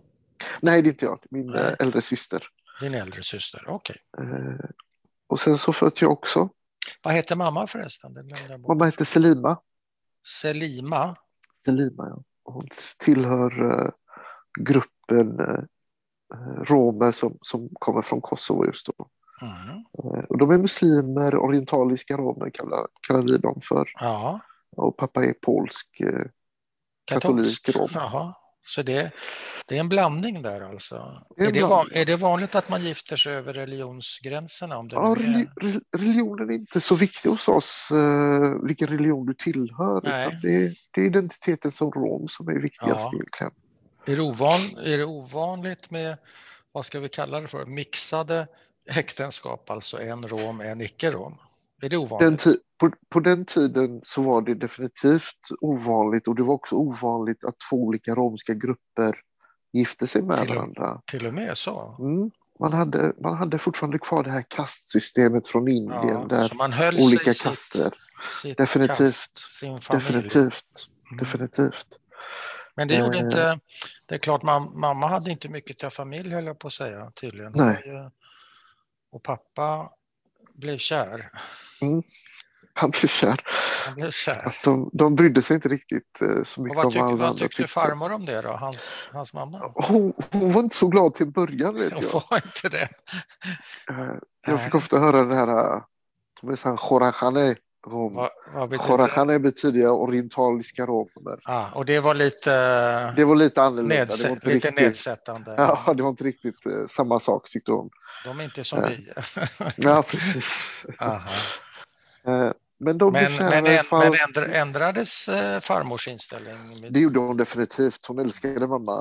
nej det är inte jag, min Nej. äldre syster. Din äldre syster? Okej. Eh, Och sen så föds jag också. Vad heter mamma förresten? Mamma heter Selima. Selima? Selima ja. Hon tillhör eh, gruppen eh, eh, romer som, som kommer från Kosovo just då. Mm. Eh, Och de är muslimer, orientaliska romer kallar, kallar vi dem för. Ja. Och pappa är polsk eh, katolik rom. Jaha. Så det, det är en blandning där alltså. Det är Är det, van, är det vanligt att man gifter sig över religionsgränserna? Om det Ja, är... reli- re- religionen är inte så viktig hos oss, eh, vilken religion du tillhör. Det, det är identiteten som rom som är viktigast Ja. egentligen. Är det, ovan, är det ovanligt med, vad ska vi kalla det för, mixade äktenskap, alltså en rom, en icke-rom? Är det Den ovanligt? ti- på, på den tiden så var det definitivt ovanligt och det var också ovanligt att två olika romska grupper gifte sig med Till och- varandra. Till och med så? Mm. Man, hade, man hade fortfarande kvar det här kastsystemet från Indien Ja, där olika sitt, kaster. sitt Definitivt. kast. Definitivt. Mm. Definitivt. Men det gjorde Eh. inte, det är klart mam, mamma hade inte mycket till familj höll jag på att säga tydligen. Nej. Och pappa blev kär. Han blev kär. Han blev kär. Att de, de brydde sig inte riktigt eh, så mycket vad, om vad alla vad andra tyckte farmor om det då, hans, hans mamma? Hon, hon var inte så glad till början vet Hon jag. var inte det. Eh, Jag Nej. fick ofta höra det här, eh, de är sån Khorajane rom. Vad, vad betyder betyder orientaliska romer. Ah, och det var lite, Det var lite annorlunda. det var inte lite riktigt, nedsättande. <laughs> ja, det var inte riktigt eh, samma sak tyckte hon. De är inte som Ja. vi. <laughs> Ja, precis. Aha. Eh, Men de Men, men, en, fall. men ändra- ändrades eh, farmors inställning? Det gjorde hon definitivt. Hon älskade mamma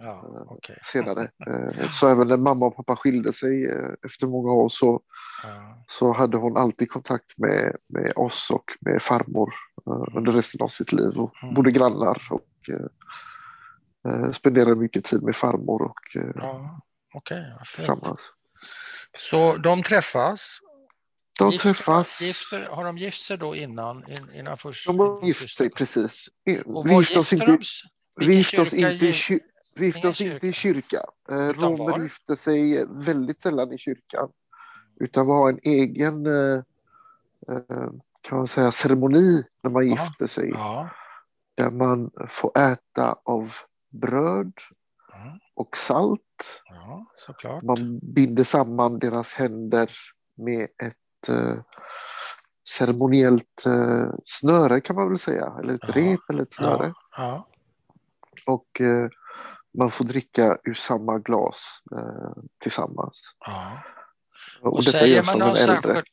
ja, okej. senare. <laughs> Eh, Så även när mamma och pappa skilde sig eh, efter många år så, Ja. så hade hon alltid kontakt med, med oss och med farmor eh, under resten av sitt liv. Och Mm. bodde grannar och eh, eh, spenderade mycket tid med farmor och eh, Ja, fint. tillsammans. Så de träffas. De Gifter- träffas. Gifter, har de gift sig då innan? In, innan först, De har gift sig precis. Vi gifte oss inte, vi oss inte i gift- ky- vi oss inte i kyrka. Eh, Romer gifte sig väldigt sällan i kyrkan. Utan vi har en egen eh, eh, kan man säga, ceremoni när man gifter sig. Ja. Där man får äta av bröd Mm. och salt. ja. Man binder samman deras händer med ett eh, ceremoniellt eh, snöre kan man väl säga. Eller ett Ja. rep eller ett snöre. Ja. Och eh, man får dricka ur samma glas eh, tillsammans. Ja. Och, Och detta säger man av en någon äldre. särskild,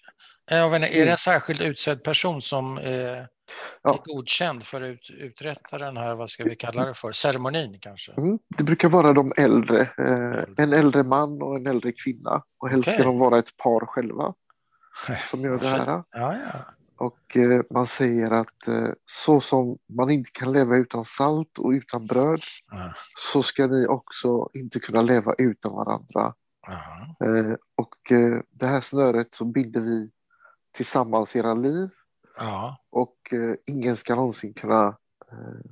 inte, är det Mm. en särskild utsedd person som är, Ja. är godkänd för att ut, uträtta den här, vad ska vi kalla det för, ceremonin kanske? Mm, det brukar vara de äldre. Eh, en äldre man och en äldre kvinna. Och helst ska Okej. de vara ett par själva som gör det här. Ja, ja. Och eh, man säger att eh, så som man inte kan leva utan salt och utan bröd ja. så ska ni också inte kunna leva utan varandra. Eh, och eh, det här snöret så binder vi tillsammans era liv ja. och eh, ingen ska någonsin kunna eh,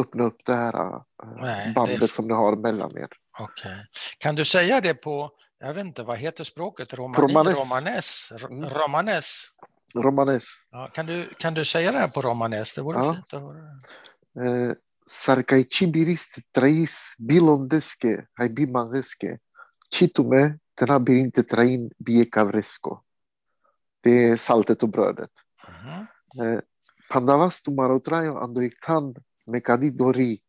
öppna upp det här eh, Nej, bandet det är- som ni har mellan er. Okej. Kan du säga det på, jag vet inte, vad heter språket? Romani, romanes. romanes? Mm. Romanes? Romanes. Ja, kan, du, kan du säga det här på romanes? Det vore Ja. fint att höra. Eh, Sarkaichibiris trais bilondeske hai bimangeske chitume tenabirinte train biekavresko. Det är saltet och brödet. Mhm. Eh, Pandavas tumarotrayo andoiktan mekadidori.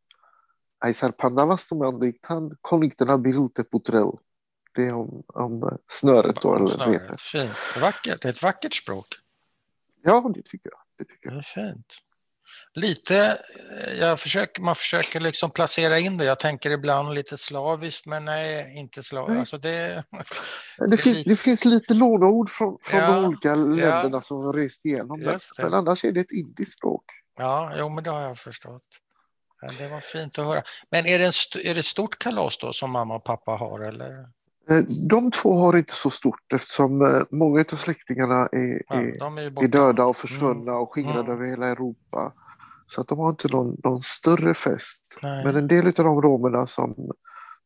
Aisar pandavas tumandoiktan koniktena birute putreu. Det är om, om snöret då, eller Snöret. Fint. Vackert. Det är ett vackert språk. Ja, det tycker jag. Det tycker Det jag. är fint. Lite, eh, jag försöker, man försöker liksom placera in det. Jag tänker ibland lite slaviskt, men nej, inte slaviskt. Alltså det, Det, är finns, lite- det finns lite låneord från, från Ja, de olika länderna som har rest igenom. Just det. men annars är det ett indiskt språk. ja, jo, men det har jag förstått. Ja, det var fint att höra. Men är det, en är det ett stort kalas då som mamma och pappa har? Eller? Eh, De två har inte så stort eftersom eh, många av släktingarna är, Ja, är, är döda och försvunna och skingrade Mm. över hela Europa. Så att de har inte någon, någon större fest. Nej. Men en del av de romerna som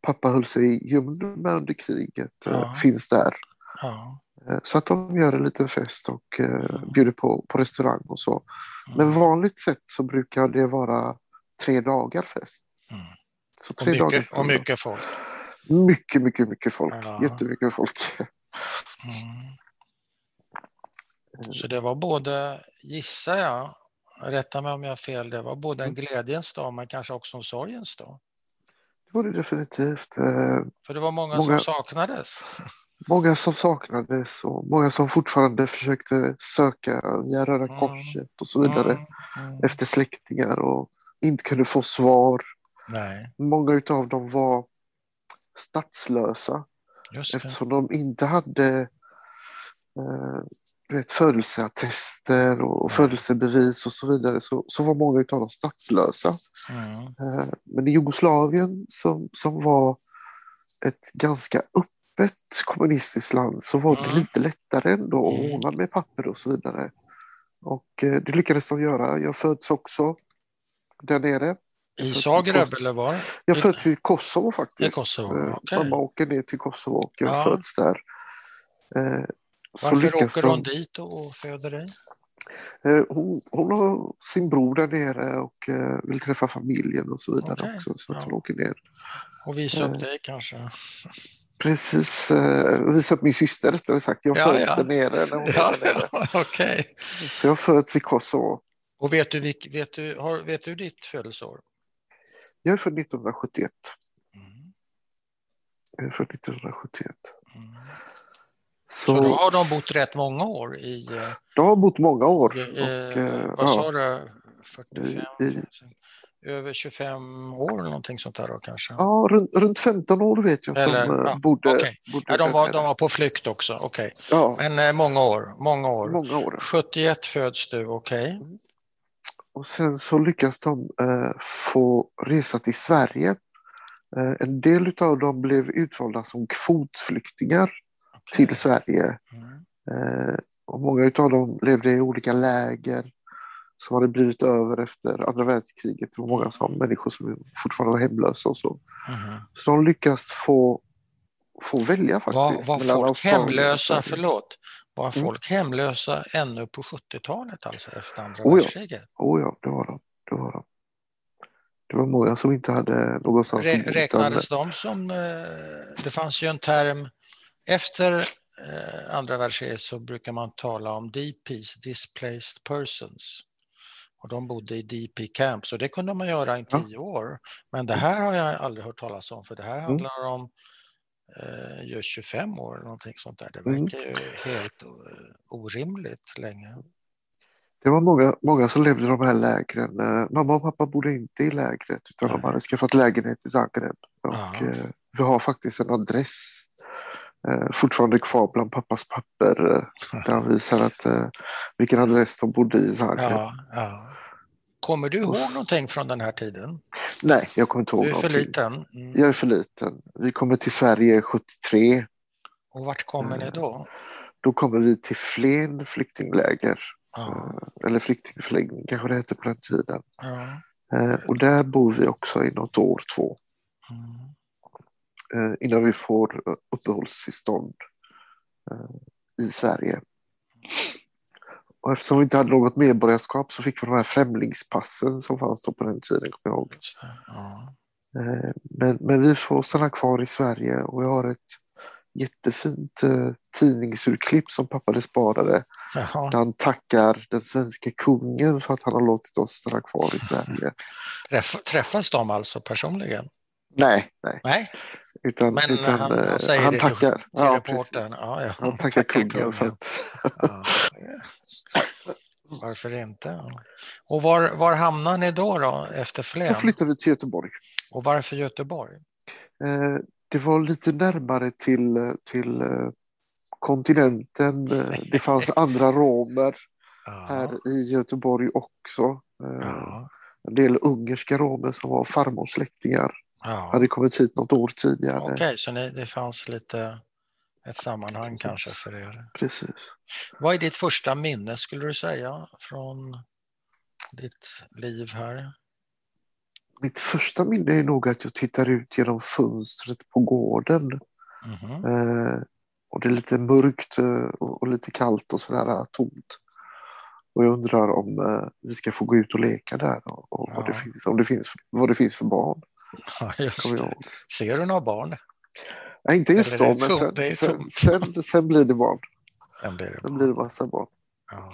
pappa höll sig gömd med under kriget eh, Ja. finns där. Ja. Så att de gör en liten fest och eh, bjuder på, på restaurang och så. Mm. Men vanligt sett så brukar det vara tre dagar fest. Mm. Så Och, tre dagar. mycket, och mycket folk. Mycket, mycket, mycket folk. Ja. Jättemycket folk. Mm. Så det var både, gissar jag, rätta mig om jag har fel, det var både en glädjens dag men kanske också en sorgens dag. Det var det definitivt. För det var många, Många- som saknades. Många som saknades och många som fortfarande försökte söka via Röda Mm. Korset och så vidare Mm, mm. efter släktingar och inte kunde få svar. Nej, Många utav dem var statslösa eftersom de inte hade eh, vet, födelseattester och Nej. födelsebevis och så vidare så, så var många utav dem statslösa. Mm. Eh, Men i Jugoslavien som, som var ett ganska öppet kommunistiskt land så var det Mm. lite lättare ändå att Mm. ordna med papper och så vidare. Och eh, det lyckades de göra. Jag föds också där nere. I Zagreb eller var? Jag föds i Kosovo faktiskt. I Kosovo, Eh, okej. Mamma åker ner till Kosovo och jag Ja. föds där. Eh, så Varför åker de- hon dit och föder dig? Eh, Hon, hon har sin bror där nere och vill träffa familjen och så vidare Okej, också. Så att ja. hon åker ner. Och visa upp dig kanske? Precis, visa upp min syster rättare sagt. Jag Ja, föds ja. där nere när hon Ja, nere. <laughs> okej. Så jag föds i Kosovo. Och vet du, vet, du, har, vet du ditt födelseår? Jag är född 1971. Mm. Jag är född 1971. Mm. Så, Så då har de bott rätt många år i, eh, de har bott många år. i Och, eh, eh, vad ja, sa du, 45, I- i- över 25 år eller någonting sånt där då kanske? ja, runt, runt 15 år vet jag att Eller, de eh, ja, bodde, okej. bodde Ja, de, var, de var på flykt också, okej. Ja, Men eh, många år, många år. många år. 71 föds du, okej. Och sen så lyckas de eh, få resa till Sverige. Eh, en del av dem blev utvalda som kvotflyktingar okej. till Sverige. Mm. Eh, och många av dem levde i olika läger som hade blivit över efter andra världskriget. Det var många som människor som fortfarande var hemlösa och så. Mhm. Så de lyckas få, få välja faktiskt. Var, var folk hemlösa, förlåt, var Mm. folk hemlösa ännu på 70-talet alltså efter andra Oh ja. världskriget? Oh ja, det var de. Det var de. Det var många som inte hade någonstans Rä, räknades utan- de som, eh, det fanns ju en term, efter eh, andra världskriget så brukar man tala om DPs, Displaced Persons. Och de bodde i DP camps och det kunde man göra i tio år. Men det här har jag aldrig hört talas om för det här Mm. handlar om eh, just 25 år eller någonting sånt där. Det Mm. verkar ju helt eh, orimligt länge. Det var många, många som levde i de här lägren. Eh, Mamma och pappa bodde inte i lägret utan de Nej. hade skaffat lägenhet i Zagreb. Och, eh, vi har faktiskt en adress eh, fortfarande kvar bland pappas papper eh, där han visar att, eh, vilken adress de bodde i Zagreb. Ja, ja. Kommer du ihåg någonting från den här tiden? Nej, jag kommer inte ihåg Du är för någonting. liten. Mm. Jag är för liten. Vi kommer till Sverige 73. Och vart kommer Mm. ni då? Då kommer vi till Flen flyktingläger. Ja, eh, Eller flyktingförläggning kanske det hette på den tiden. ja. Eh, Och där bor vi också i något år, två. Mm. eh, innan vi får eh, uppehållstillstånd eh, i Sverige. Och eftersom vi inte hade något medborgarskap så fick vi de här främlingspassen som fanns då på den tiden, kommer jag ihåg. Ja. Eh, Men, men vi får stanna kvar i Sverige och jag har ett jättefint eh, tidningsurklipp som pappa sparade där Jaha. han tackar den svenska kungen för att han har låtit oss stanna kvar i Sverige. <laughs> Träff, träffas de alltså personligen? Nej, nej, Nej, utan, men utan han, eh, han säger han det till, tackar. till Ja, reportern. Ja, ja. Han tackar kungen Ja. Varför inte? Och var, var hamnar ni då, då efter Flen? flyttar vi till Göteborg. Och varför Göteborg? Eh, det var lite närmare till, eh, till eh, kontinenten. Eh, det fanns <laughs> andra romer Ja, här i Göteborg också. Eh, ja, en del ungerska romer som var farmors släktingar ja. hade kommit hit något år tidigare. Okej, så ni, det fanns lite ett sammanhang kanske för er. Precis. Vad är ditt första minne skulle du säga från ditt liv här? Mitt första minne är nog att jag tittar ut genom fönstret på gården. Mhm. Eh, och det är lite mörkt eh, och, och lite kallt och sådär eh, tomt. Och jag undrar om eh, vi ska få gå ut och leka där och, och vad, det Ja. finns, om det finns, vad det finns för barn. Ja, just det. Ser du några barn? Nej, inte just då, men? Det sen, sen, sen, sen blir det barn. Vem blir det? Sen blir det massa barn. Ja.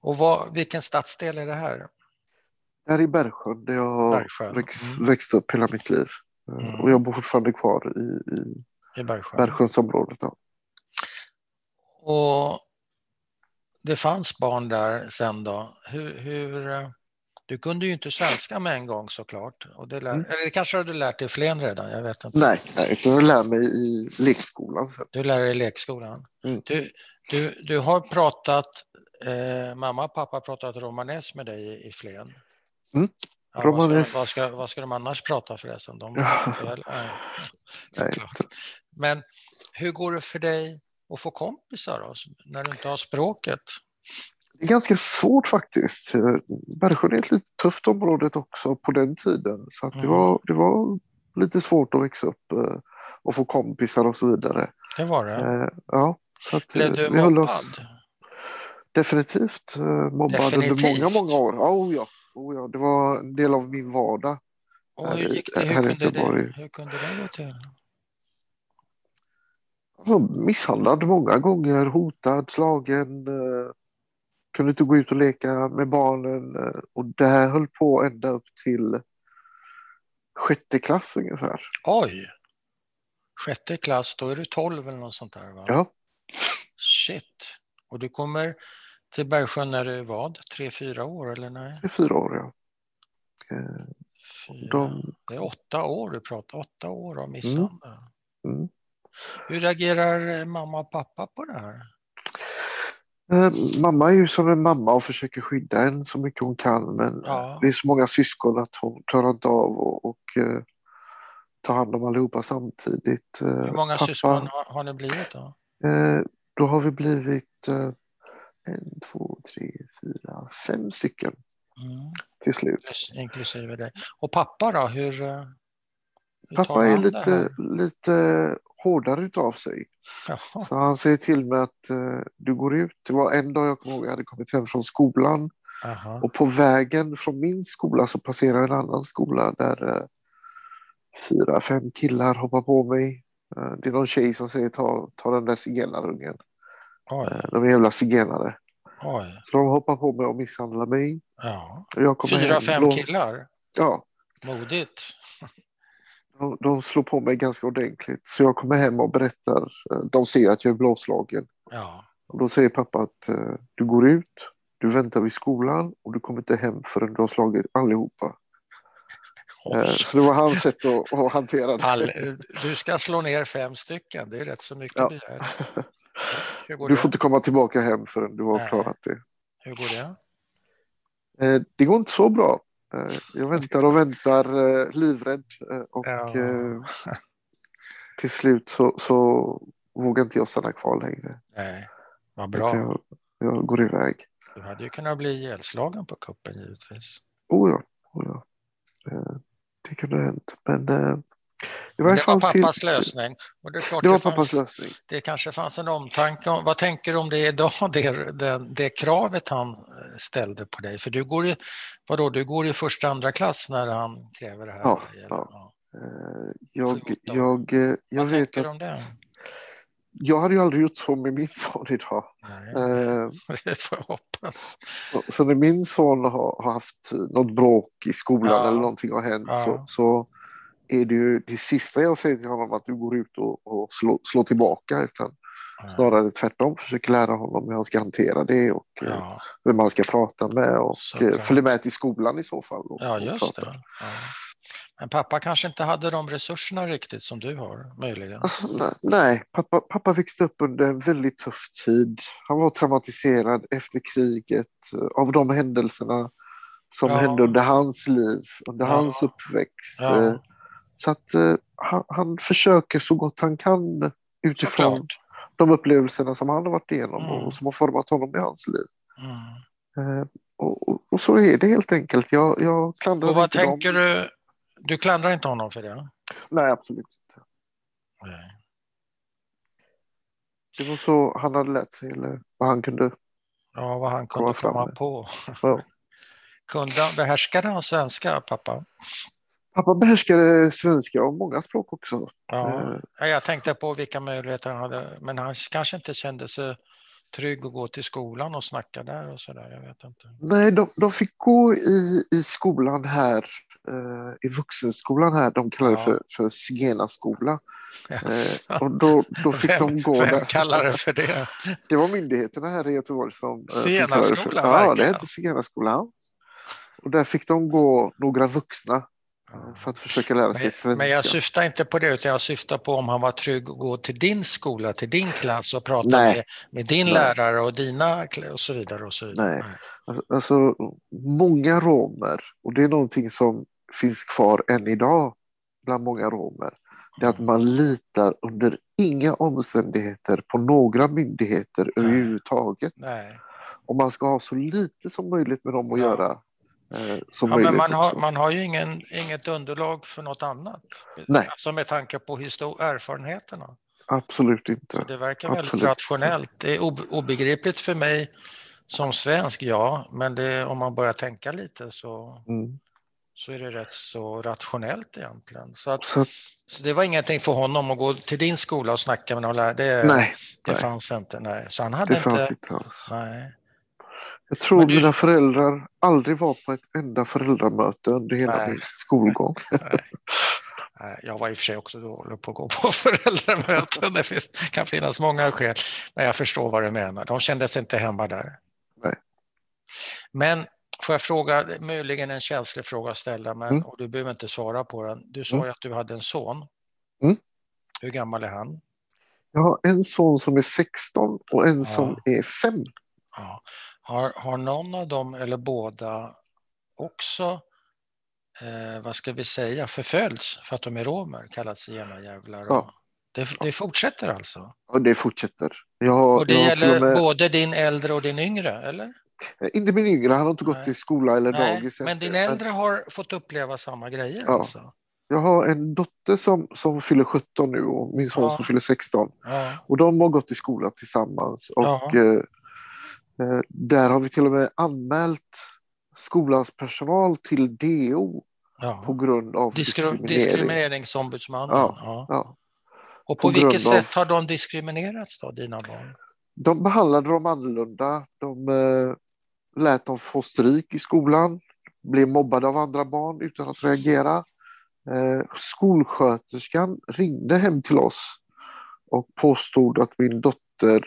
Och vad, vilken stadsdel är det här? Det här är Bergsjön där jag har Bergsjön. växt, Mm. växt upp hela mitt liv. Mm. Och jag bor fortfarande kvar i, i I Bergsjön. Bergsjönsområdet. Ja. Och det fanns barn där sen då. Hur, hur, eh, du kunde ju inte svenska med en gång såklart. Och det lär, Mm. Eller kanske har du lärt dig i Flen redan, jag vet inte. Nej, nej, jag lär mig i lekskolan. Du lär dig i lekskolan. Mm. Du, du, du har pratat, eh, mamma och pappa har pratat romanes med dig i, i Flen. Mm. Ja, vad, ska, vad, ska, vad ska de annars prata förresten? De. Väl, <laughs> nej, Nej, såklart. Men hur går det för dig att få kompisar då, när du inte har språket? Det är ganska svårt faktiskt. Bergsjön är ett lite tufft område också på den tiden. Så att det, Mm. var, det var lite svårt att växa upp eh, och få kompisar och så vidare. Det var det. Eh, Ja, så att, Blev eh, du vi mobbad? oss definitivt mobbad Definitivt. under många, många år. Oh, ja. Oh, ja. Det var en del av min vardag. Och hur gick det? Hur kunde det, hur kunde det gå till? Jag var misshandlad många gånger, hotad, slagen. Kunde inte gå ut och leka med barnen. eh, Och det här höll på ända upp till sjätte klass ungefär. Oj! Sjätte klass, då är du 12 eller något sånt där va? Ja, Shit! Och du kommer till Bergsjön när du är vad? Tre, fyra år eller nej? är fyra år. Ja. Fyra. De, Det är åtta år du pratar, åtta år av misshandel. mm. Hur reagerar mamma och pappa på det här? Eh, Mamma är ju som en mamma och försöker skydda en så mycket hon kan men Ja. det är så många syskon att hon klarar inte av och, och eh, ta hand om allihopa samtidigt. Eh, Hur många pappa, syskon har, har ni blivit då? Eh, då har vi blivit eh, en, två, tre, fyra, fem stycken Mm. till slut. Inklusive dig. Och pappa då, hur, eh, hur Pappa är lite, lite hårdare utav sig. Jaha. Så han säger till mig att eh, du går ut. Det var en dag jag kommer ihåg jag hade kommit hem från skolan Aha. och på vägen från min skola så passerar en annan skola där eh, fyra, fem killar hoppar på mig. Eh, det är någon tjej som säger ta, ta den där zigenarungen. Eh, de är jävla zigenare. oj. Så de hoppar på mig och misshandlar mig. Ja. Fyra, hem, fem blå- killar. Ja, Modigt. De, de slår på mig ganska ordentligt. Så jag kommer hem och berättar. eh, De ser att jag är blåslagen. Ja. Och då säger pappa att eh, du går ut, du väntar vid skolan och du kommer inte hem förrän du har slagit allihopa. Eh, Oj. så det var hans sätt att, att hantera det. All, du ska slå ner fem stycken, det är rätt så mycket Ja. begärt. Du det? får inte komma tillbaka hem förrän du har Nej. klarat det. Hur går det? Det går inte så bra. Eh, jag väntar och väntar eh, livrädd eh, och Ja. till slut så, så vågar inte jag stanna kvar längre. Nej, vad bra. Jag, jag går iväg. Du hade ju kunnat bli ihjälslagen på kuppen givetvis. Oh ja, oh ja. Det kunde ha hänt. Men Men varje det var fall till, pappas lösning. Och det, är klart Det var det, fanns, pappas lösning. det kanske fanns en omtanke om, vad tänker du om det idag, <laughs> det, det, det kravet han eh, ställde på dig? För du går i, vadå, du går i första andra klass när han kräver det här? Ja, ja. Eh, jag, Sju, åtta jag, eh, jag Vad vet att du om det? jag hade ju aldrig gjort så med min <laughs> son idag. Nej, <laughs> det får jag hoppas. så- när min son har, har haft något bråk i skolan Ja. eller någonting har hänt Ja. så, så är det ju det sista jag säger till honom att du går ut och, och slår, slår tillbaka utan snarare tvärtom försöker lära honom hur han ska hantera det och eh, Ja, vem man ska prata med och Såklart. eh, följa med till skolan i så fall. Och, ja just det. Ja. Men pappa kanske inte hade de resurserna riktigt som du har, möjligen. Alltså, nej, nej. Pappa, pappa växte upp under en väldigt tuff tid. Han var traumatiserad efter kriget eh, av de händelserna som Ja. hände under hans liv, under Ja. hans uppväxt. Ja. Så att eh, han, han försöker så gott han kan utifrån Såklart. de upplevelserna som han har varit igenom Mm. och som har format honom i hans liv. Mm. Eh, Och, och, och så är det helt enkelt. Jag, jag klandrar Och vad inte dem. tänker du? Du klandrar inte honom för det? Nej, absolut inte. Nej. Det var så han hade lärt sig, eller vad han kunde. Ja, vad han kunde Komma fram komma på. Ja. <laughs> Kunde behärskade han svenska, pappa? Pappa behärskade svenska och många språk också. Ja. Eh, Ja, Jag tänkte på vilka möjligheter han hade, men han kanske inte kände sig trygg att gå till skolan och snacka där och sådär? Jag vet inte. Nej, de, de fick gå i, i skolan här, eh, i vuxenskolan här, de kallar det Ja. för, för zigenarskola. Yes. Eh, och då, då fick vem, de gå vem där. kallar det för det? Det var myndigheterna här i Göteborg som, som Zigenarskola, kallade det för Ja, det hette zigenarskolan. Och där fick de gå några vuxna för att försöka lära sig Men, svenska. men jag syftar inte på det, utan jag syftar på om han var trygg att gå till din skola, till din klass och prata Nej. med, med din Nej. lärare och dina och så vidare. Och så vidare. Nej. Alltså, många romer, och det är någonting som finns kvar än idag bland många romer, det är att man litar under inga omständigheter på några myndigheter Nej. överhuvudtaget. Nej. Och man ska ha så lite som möjligt med dem att Ja. göra. Eh, Ja, men man har, man har ju ingen, inget underlag för något annat. Nej. Alltså med tanke på erfarenheterna. Absolut inte. Det verkar väldigt Absolut. rationellt. Det är ob- obegripligt för mig som svensk, ja, men det, om man börjar tänka lite så, Mm. så är det rätt så rationellt egentligen. Så, att, Så, så det var ingenting för honom att gå till din skola och snacka med någon lärare. Det, nej, det nej, fanns inte. Nej. Så han hade det fanns inte... inte alls. Nej. Jag tror du- mina föräldrar aldrig var på ett enda föräldramöte under hela Nej. min skolgång. Nej, Jag var i och för sig också dålig på att gå på <laughs> föräldramöten. Det finns, kan finnas många skäl. Men jag förstår vad du menar. De kände sig inte hemma där. Nej. Men får jag fråga, möjligen en känslig fråga att ställa, men, Mm. och du behöver inte svara på den. Du sa Mm. ju att du hade en son. Mm. Hur gammal är han? Jag har en son som är 16 och en Ja. som är 5. Ja. Har, har någon av dem eller båda också, eh, vad ska vi säga, förföljts för att de är romer, kallats zigenarjävlar? Ja. Det, det fortsätter alltså? Och det fortsätter. Har- Och det gäller med, både din äldre och din yngre, eller? Inte min yngre, han har inte gått Nej. i skola eller Nej, dagis. men din äldre har fått uppleva samma grejer Ja. alltså? Jag har en dotter som, som fyller 17 nu och min son Ja. som fyller 16. Ja. Och de har gått i skola tillsammans. Och Ja. Eh, där har vi till och med anmält skolans personal till DO ja. på grund av Diskri- diskriminering. diskrimineringsombudsmannen. Ja. Ja. Ja. Och på på vilket av- sätt har de diskriminerats då, dina barn? De behandlade dem annorlunda. De eh, lät dem få stryk i skolan, blev mobbade av andra barn utan att reagera. Eh, skolsköterskan ringde hem till oss och påstod att min dotter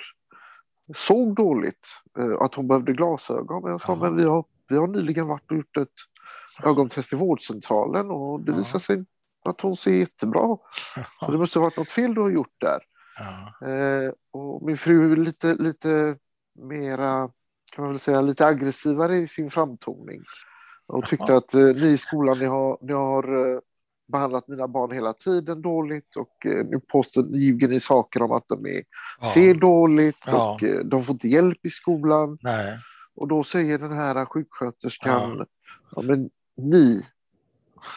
såg dåligt, eh, att hon behövde glasögon. Men jag sa, Ja. men vi har, vi har nyligen varit och gjort ett ögontest i vårdcentralen och det visar sig att hon ser jättebra. Så det måste ha varit något fel du har gjort där. Eh, och min fru är lite, lite mera, kan man väl säga, lite aggressivare i sin framtoning. Och tyckte att eh, ni i skolan, ni har, ni har eh, behandlat mina barn hela tiden dåligt och eh, nu påstår, ljuger ni saker om att de är, Ja. ser dåligt Ja. och eh, de får inte hjälp i skolan. Nej. Och då säger den här sjuksköterskan, ja. men ni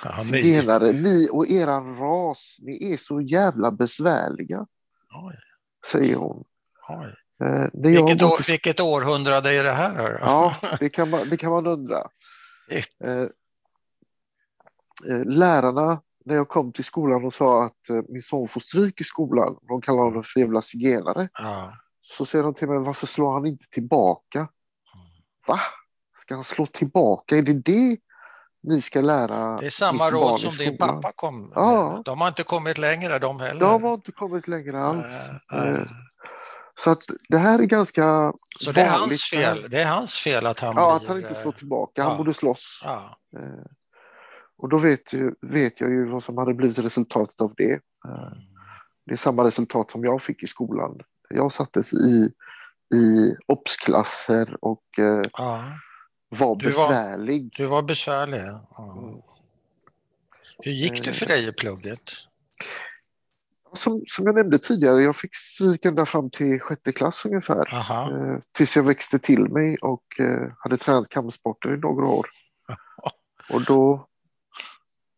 Ja, ni. zigenare, ni och eran ras, ni är så jävla besvärliga, Oj, säger hon. oj. Eh, Vilket, år, vilket århundrade är det här? Ja, det kan man, det kan man undra. <laughs> Eh, lärarna, när jag kom till skolan och sa att eh, min son får stryk i skolan, de kallar honom för jävla zigenare, Ja. så säger de till mig, varför slår han inte tillbaka? Va? Ska han slå tillbaka? Är det det ni ska lära Det är samma råd som din pappa kom med. Ja. De har inte kommit längre de heller. De har inte kommit längre alls. Äh, äh. Eh, Så att det här är ganska Så det är hans vanligt. fel. Det är hans fel att han Ja, blir... att han inte eh, slår tillbaka. Han ja. borde slåss. Ja. Och då vet, ju, vet jag ju vad som hade blivit resultatet av det. Eh, Det är samma resultat som jag fick i skolan. Jag sattes i, i obsklasser och eh, ja. var Du var- besvärlig. Du var besvärlig. Ja. Mm. Hur gick det för dig i plugget? Som, som jag nämnde tidigare, jag fick stryk ända fram till sjätte klass ungefär. Aha. Eh, tills jag växte till mig och hade tränat kampsporter i några år. <laughs> Och då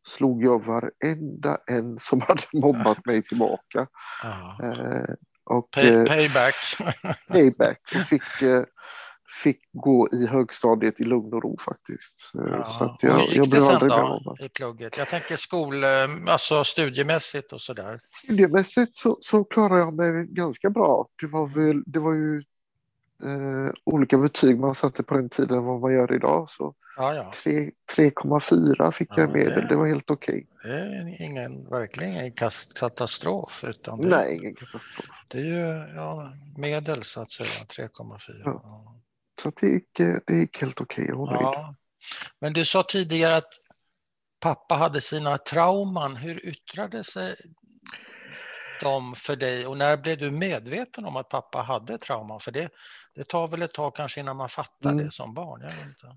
slog jag varenda en som hade <laughs> mobbat mig tillbaka. Ja. Eh, och, Pay, eh, payback. <laughs> payback och fick, eh, fick gå i högstadiet i lugn och ro faktiskt. Eh, Ja. Så att Och hur jag, gick jag det blev sen då i plugget? Jag tänker skol, eh, alltså studiemässigt och sådär. Studiemässigt så, så klarade jag mig ganska bra. Det var, väl, det var ju eh, olika betyg man satte på den tiden än vad man gör idag. Så Ja, ja. tre- 3,4 fick Ja, jag men det- medel, det var helt okej. Det är ingen, verkligen ingen katastrof. Utan det, Nej, ingen katastrof. det är ju ja, medel så att säga, 3,4. Ja. Ja. Så det, gick, eh, det gick helt okej. Jag var nöjd. Ja. Men du sa tidigare att pappa hade sina trauman. Hur yttrade sig de för dig och när blev du medveten om att pappa hade trauman? För det, det tar väl ett tag kanske innan man fattar Mm. det som barn. Jag vet inte.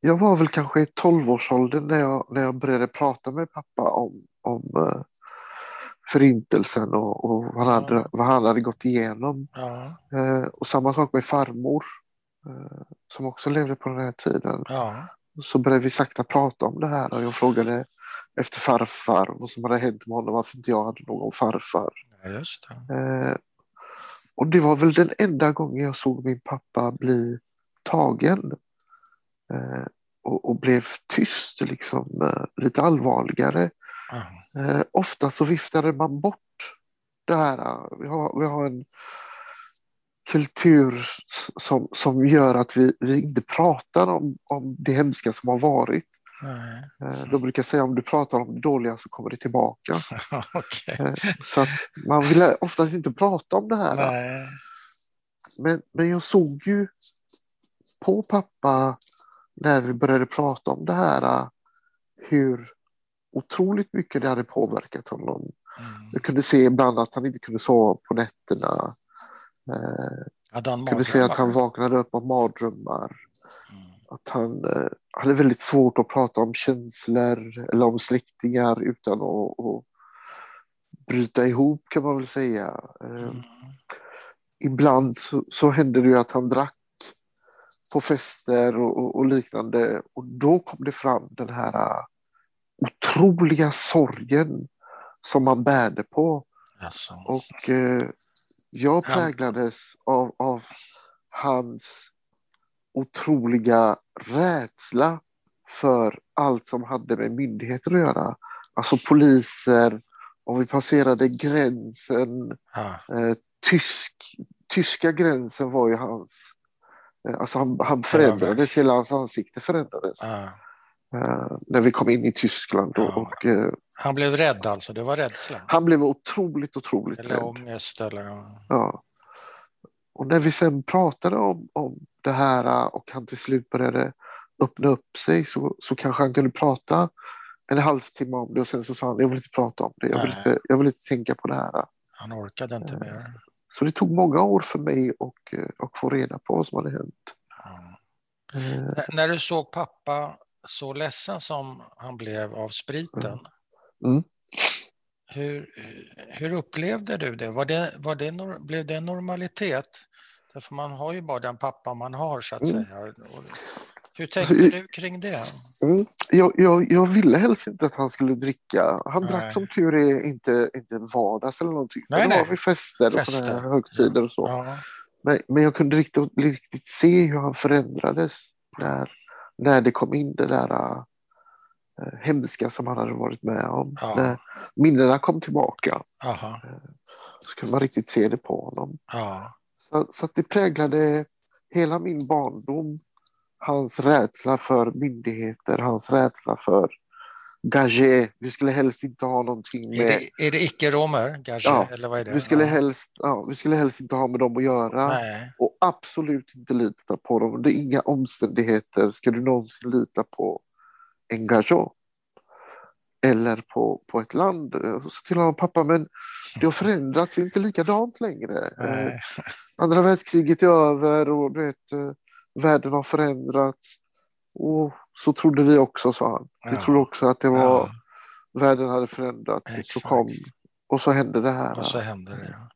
Jag var väl kanske i 12-årsåldern när jag, när jag började prata med pappa om, om eh, förintelsen och, och vad, han hade, vad han hade gått igenom. Ja, Eh, och samma sak med farmor eh, som också levde på den här tiden. ja, Så började vi sakta prata om det här och jag frågade efter farfar och vad som hade hänt med honom, varför inte jag hade någon farfar. ja, just det. Och det var väl den enda gången jag såg min pappa bli tagen. Eh, och, och blev tyst, liksom, eh, lite allvarligare. Ja, Eh, ofta så viftade man bort det här. eh, Vi har, vi har en kultur som, som gör att vi, vi inte pratar om, om det hemska som har varit. Nej. Eh, de brukar säga om du pratar om det dåliga så kommer det tillbaka. <laughs> Okej. Eh, så att man vill oftast inte prata om det här. Nej. Men, men jag såg ju på pappa när vi började prata om det här hur otroligt mycket det hade påverkat honom. Mm. Jag kunde se ibland att han inte kunde sova på nätterna. Eh, han kunde se att han vaknade upp av mardrömmar. Mm. Att han eh, hade väldigt svårt att prata om känslor eller om släktingar utan att, att bryta ihop kan man väl säga. Eh, Mm. ibland så, så hände det ju att han drack på fester och, och, liknande. Och då kom det fram den här uh, otroliga sorgen som man bärde på. Alltså. Och eh, jag Ja. präglades av, av hans otroliga rädsla för allt som hade med myndigheter att göra. Alltså poliser, om vi passerade gränsen, Ja. eh, tysk, tyska gränsen var ju hans... Eh, alltså han, han förändrades, hela hans ansikte förändrades Ja. eh, när vi kom in i Tyskland. Och, och, eh, Han blev rädd alltså, det var rädsla? han blev otroligt, otroligt Eller rädd. ångest eller? Ja. Och när vi sen pratade om, om det här eh, och han till slut började öppna upp sig så, så kanske han kunde prata en halvtimme om det och sen så sa han jag vill inte prata om det, jag vill Nej. inte, jag vill inte tänka på det här. Han orkade inte mer. Så det tog många år för mig att och få reda på vad som hade hänt. Ja. Eh, N- När du såg pappa så ledsen som han blev av spriten. Mm. Hur, hur upplevde du det? Var det, var det blev det normalitet? Därför man har ju bara den pappa man har så att Mm. säga. Och Hur tänkte du kring det? Mm. Jag, jag, jag ville helst inte att han skulle dricka. Han Nej. drack som tur är inte, inte vardags eller någonting. Nej, det var nej. vid fester och Fester. här högtider och så. Ja, Men, men jag kunde riktigt, riktigt se hur han förändrades när, när det kom in det där hemska som han hade varit med om. Ja. När minnena kom tillbaka aha, så kunde man riktigt se det på honom. ja, Så, så det präglade hela min barndom. Hans rädsla för myndigheter, hans rädsla för gagé. Vi skulle helst inte ha någonting Är med... det, är det icke-romer? Ja, Eller vad är det? Vi skulle, ja. helst, ja, vi skulle helst inte ha med dem att göra. Nej, och absolut inte lita på dem. Under inga omständigheter ska du någonsin lita på engagement eller på, på ett land. Och Så till honom, pappa, men det har förändrats, inte likadant längre. Eh, nej. Andra världskriget är över och du vet, eh, världen har förändrats. Och så trodde vi också, sa han. Vi Ja. trodde också att det var, Ja, världen hade förändrats. Så kom, och så hände det här. och så hände det. ja.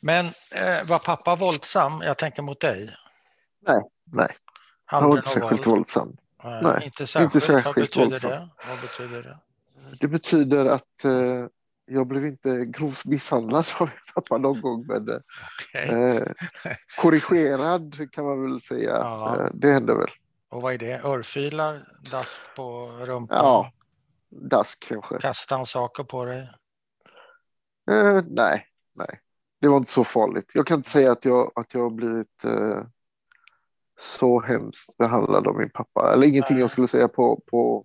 Men eh, var pappa våldsam? Jag tänker mot dig. nej. Han Hade var inte särskilt våld? våldsam. Nej, inte särskilt. inte Vad särskilt betyder våldsam. det? Vad betyder det? Det betyder att eh, jag blev inte grovt misshandlad <laughs> av min pappa någon gång, men eh, eh, korrigerad kan man väl säga. Ja. Eh, det hände väl. Och vad är det? Örfilar? Dask på rumpan? Ja. Dask kanske. Kastade han saker på dig? Eh, nej, nej. Det var inte så farligt. Jag kan inte säga att jag, att jag har blivit eh, så hemskt behandlad av min pappa. Eller ingenting jag skulle säga på, på,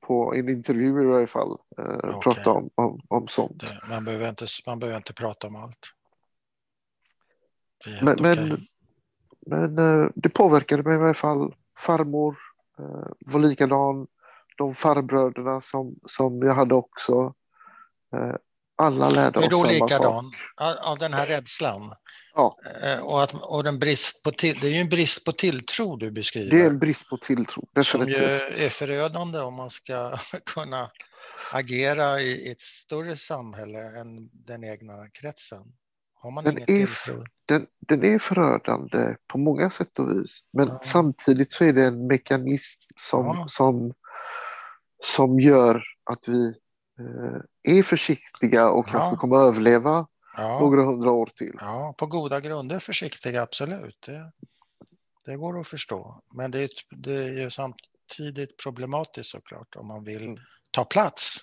på en intervju i varje fall. Eh, Okej. Prata om, om, om sånt. Man, behöver inte, man behöver inte prata om allt. Men, helt men, men eh, det påverkade mig i varje fall. Farmor eh, var likadan. De farbröderna som, som jag hade också. Eh, alla lärde oss samma likadan? sak. Av den här rädslan? Ja. Eh, Och, att, och den brist på till, det är ju en brist på tilltro du beskriver. Det är en brist på tilltro, som ju definitivt. är förödande om man ska <laughs> kunna agera i ett större samhälle än den egna kretsen. Har man Den är tilltro? Den, den är förödande på många sätt och vis. Men Ja. samtidigt så är det en mekanism som, Ja. som, som gör att vi är försiktiga och Ja. kanske kommer att överleva Ja, några hundra år till. ja, på goda grunder försiktiga, absolut. Det, det går att förstå. Men det är, det är ju samtidigt problematiskt såklart om man vill Mm. ta plats.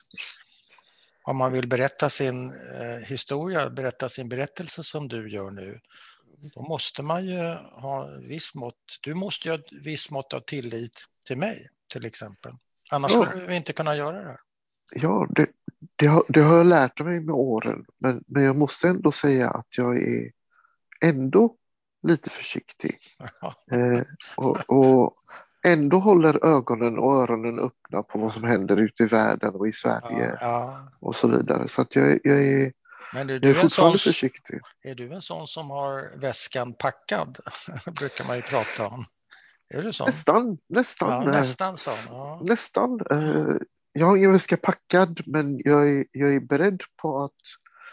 Om man vill berätta sin eh, historia, berätta sin berättelse som du gör nu, då måste man ju ha viss mått, du måste ju ha ett visst mått av tillit till mig till exempel. Annars Ja. skulle vi inte kunna göra det här. Ja, det, det, har, det har jag lärt mig med åren. Men, men jag måste ändå säga att jag är ändå lite försiktig. <laughs> Eh, och, och ändå håller ögonen och öronen öppna på vad som händer ute i världen och i Sverige Ja, ja. och så vidare. Så att jag, jag, är, Men du, jag är är, en sån, fortfarande försiktig. är du en sån som har väskan packad? <laughs> brukar man ju prata om. Är du sån? Nästan, nästan. Ja, eh, nästan sån. Nästan. Eh, jag har ingen väska packad men jag är, jag är beredd på att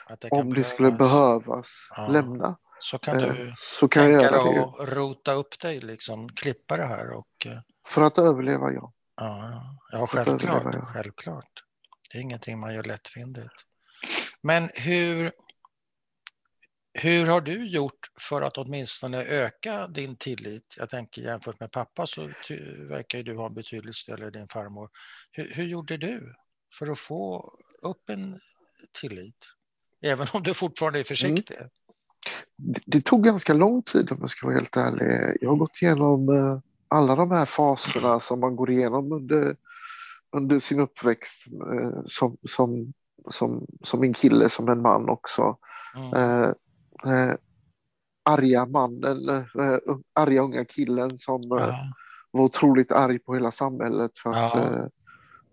Att det om det skulle behövas. Ja. lämna Så kan eh, du så kan jag tänka göra dig att rota upp dig, liksom, klippa det här och eh, För att överleva, ja. ja, ja att överleva, självklart, ja. självklart. Det är ingenting man gör lättvindigt. Men hur, hur har du gjort för att åtminstone öka din tillit? Jag tänker jämfört med pappa så verkar ju du ha betydligt större, din farmor. Hur, hur gjorde du för att få upp en tillit? Även om du fortfarande är försiktig. Det, det tog ganska lång tid om jag ska vara helt ärlig. Jag har gått igenom eh, alla de här faserna som man går igenom under, under sin uppväxt eh, som, som, som, som en kille, som en man också. Mm. Eh, eh, arga mannen, eh, arga unga killen som eh, Ja. var otroligt arg på hela samhället för att Ja. eh,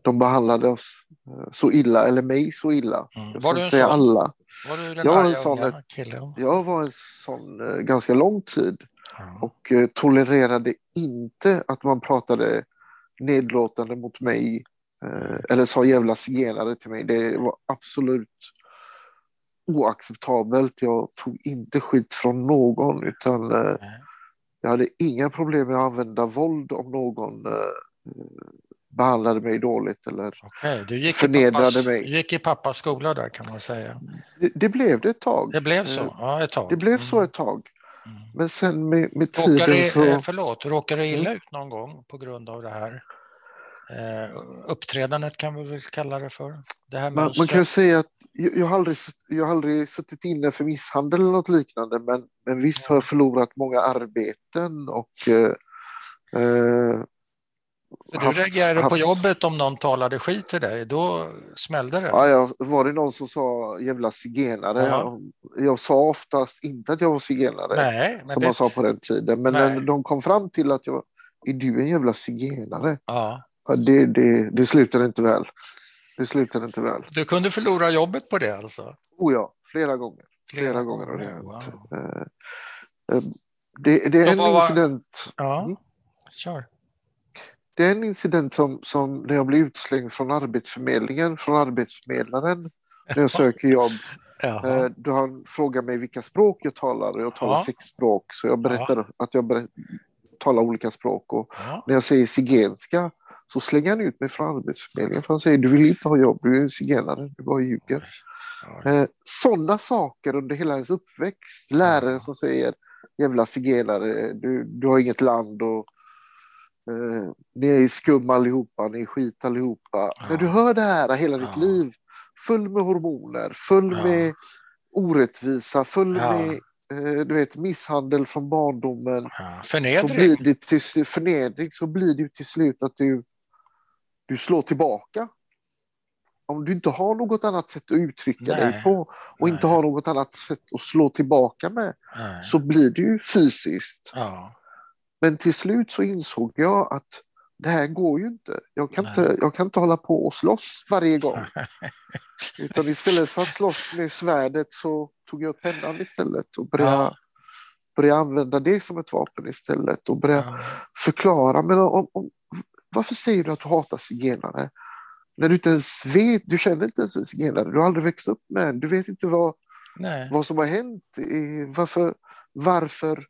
de behandlade oss eh, så illa, eller mig så illa. Mm. Jag Var du en säga sån? alla. Var du den Jag var en sån- unga killen? Jag var en sån eh, ganska lång tid Ja. och eh, tolererade inte att man pratade nedlåtande mot mig eh, eller sa jävla zigenare till mig. Det var absolut oacceptabelt. Jag tog inte skit från någon utan Nej. jag hade inga problem med att använda våld om någon eh, behandlade mig dåligt. Eller... Okej, du gick, Förnedrade pappas, mig. du gick i pappas skola där kan man säga. Det, det blev det ett tag. Det blev så? Eh, Ja, ett tag. Det blev Mm. så ett tag. Mm. Men sen med, med Råkade, tiden det- så... förlåt, råkade det illa ut någon gång på grund av det här eh, uppträdandet kan vi väl kalla det för? Det här Man, man kan ju säga att jag, jag, har aldrig, jag har aldrig suttit inne för misshandel eller något liknande men, men visst har jag förlorat många arbeten och eh, eh, För du haft- reagerade på haft- jobbet om någon talade skit till dig, då smällde det? Ja, ja, var det någon som sa jävla zigenare? Ja. Jag sa oftast inte att jag var zigenare Nej, som det, man sa på den tiden men när de kom fram till att jag är du en jävla zigenare? ja. Ja, det, det, det slutade inte väl. Det slutade inte väl. Du kunde förlora jobbet på det alltså? Oh ja, flera gånger. Flera, gånger har det hänt. Eh, eh, Det, det är en var- incident, Ja, Mm. kör. det är en incident som, som när jag blev utslängd från Arbetsförmedlingen, från arbetsförmedlaren, när jag söker jobb. Jaha. Eh, Då han frågar mig vilka språk jag talar och jag talar Ja. sex språk. Så jag berättar att jag talar olika språk. Och när jag säger zigenska så slänger han ut mig från Arbetsförmedlingen. För han säger du vill inte ha jobb, du är en zigenare, du bara ljuger. Eh, Sådana saker under hela ens uppväxt. Lärare som säger jävla zigenare, du, du har inget land och eh, ni är skum allihopa, ni är skit allihopa. Ja. När du hör det här hela ditt liv, full med hormoner, full med orättvisa, full med eh, du vet, misshandel från barndomen, Ja, så förnedring. blir det till förnedring, så blir det till slut att du, du slår tillbaka. Om du inte har något annat sätt att uttrycka dig Nej, på och inte nej. har något annat sätt att slå tillbaka med, Nej. så blir det ju fysiskt. Ja, Men till slut så insåg jag att det här går ju inte. Jag kan, inte, jag kan inte hålla på och slåss varje gång. <laughs> Utan istället för att slåss med svärdet så tog jag upp pennan istället och började, Ja. började använda det som ett vapen istället och började ja, förklara. Men om, om, varför säger du att du hatar zigenare? När du inte ens vet, du känner inte ens en zigenare, du har aldrig växt upp med en, du vet inte vad, nej, vad som har hänt, varför, varför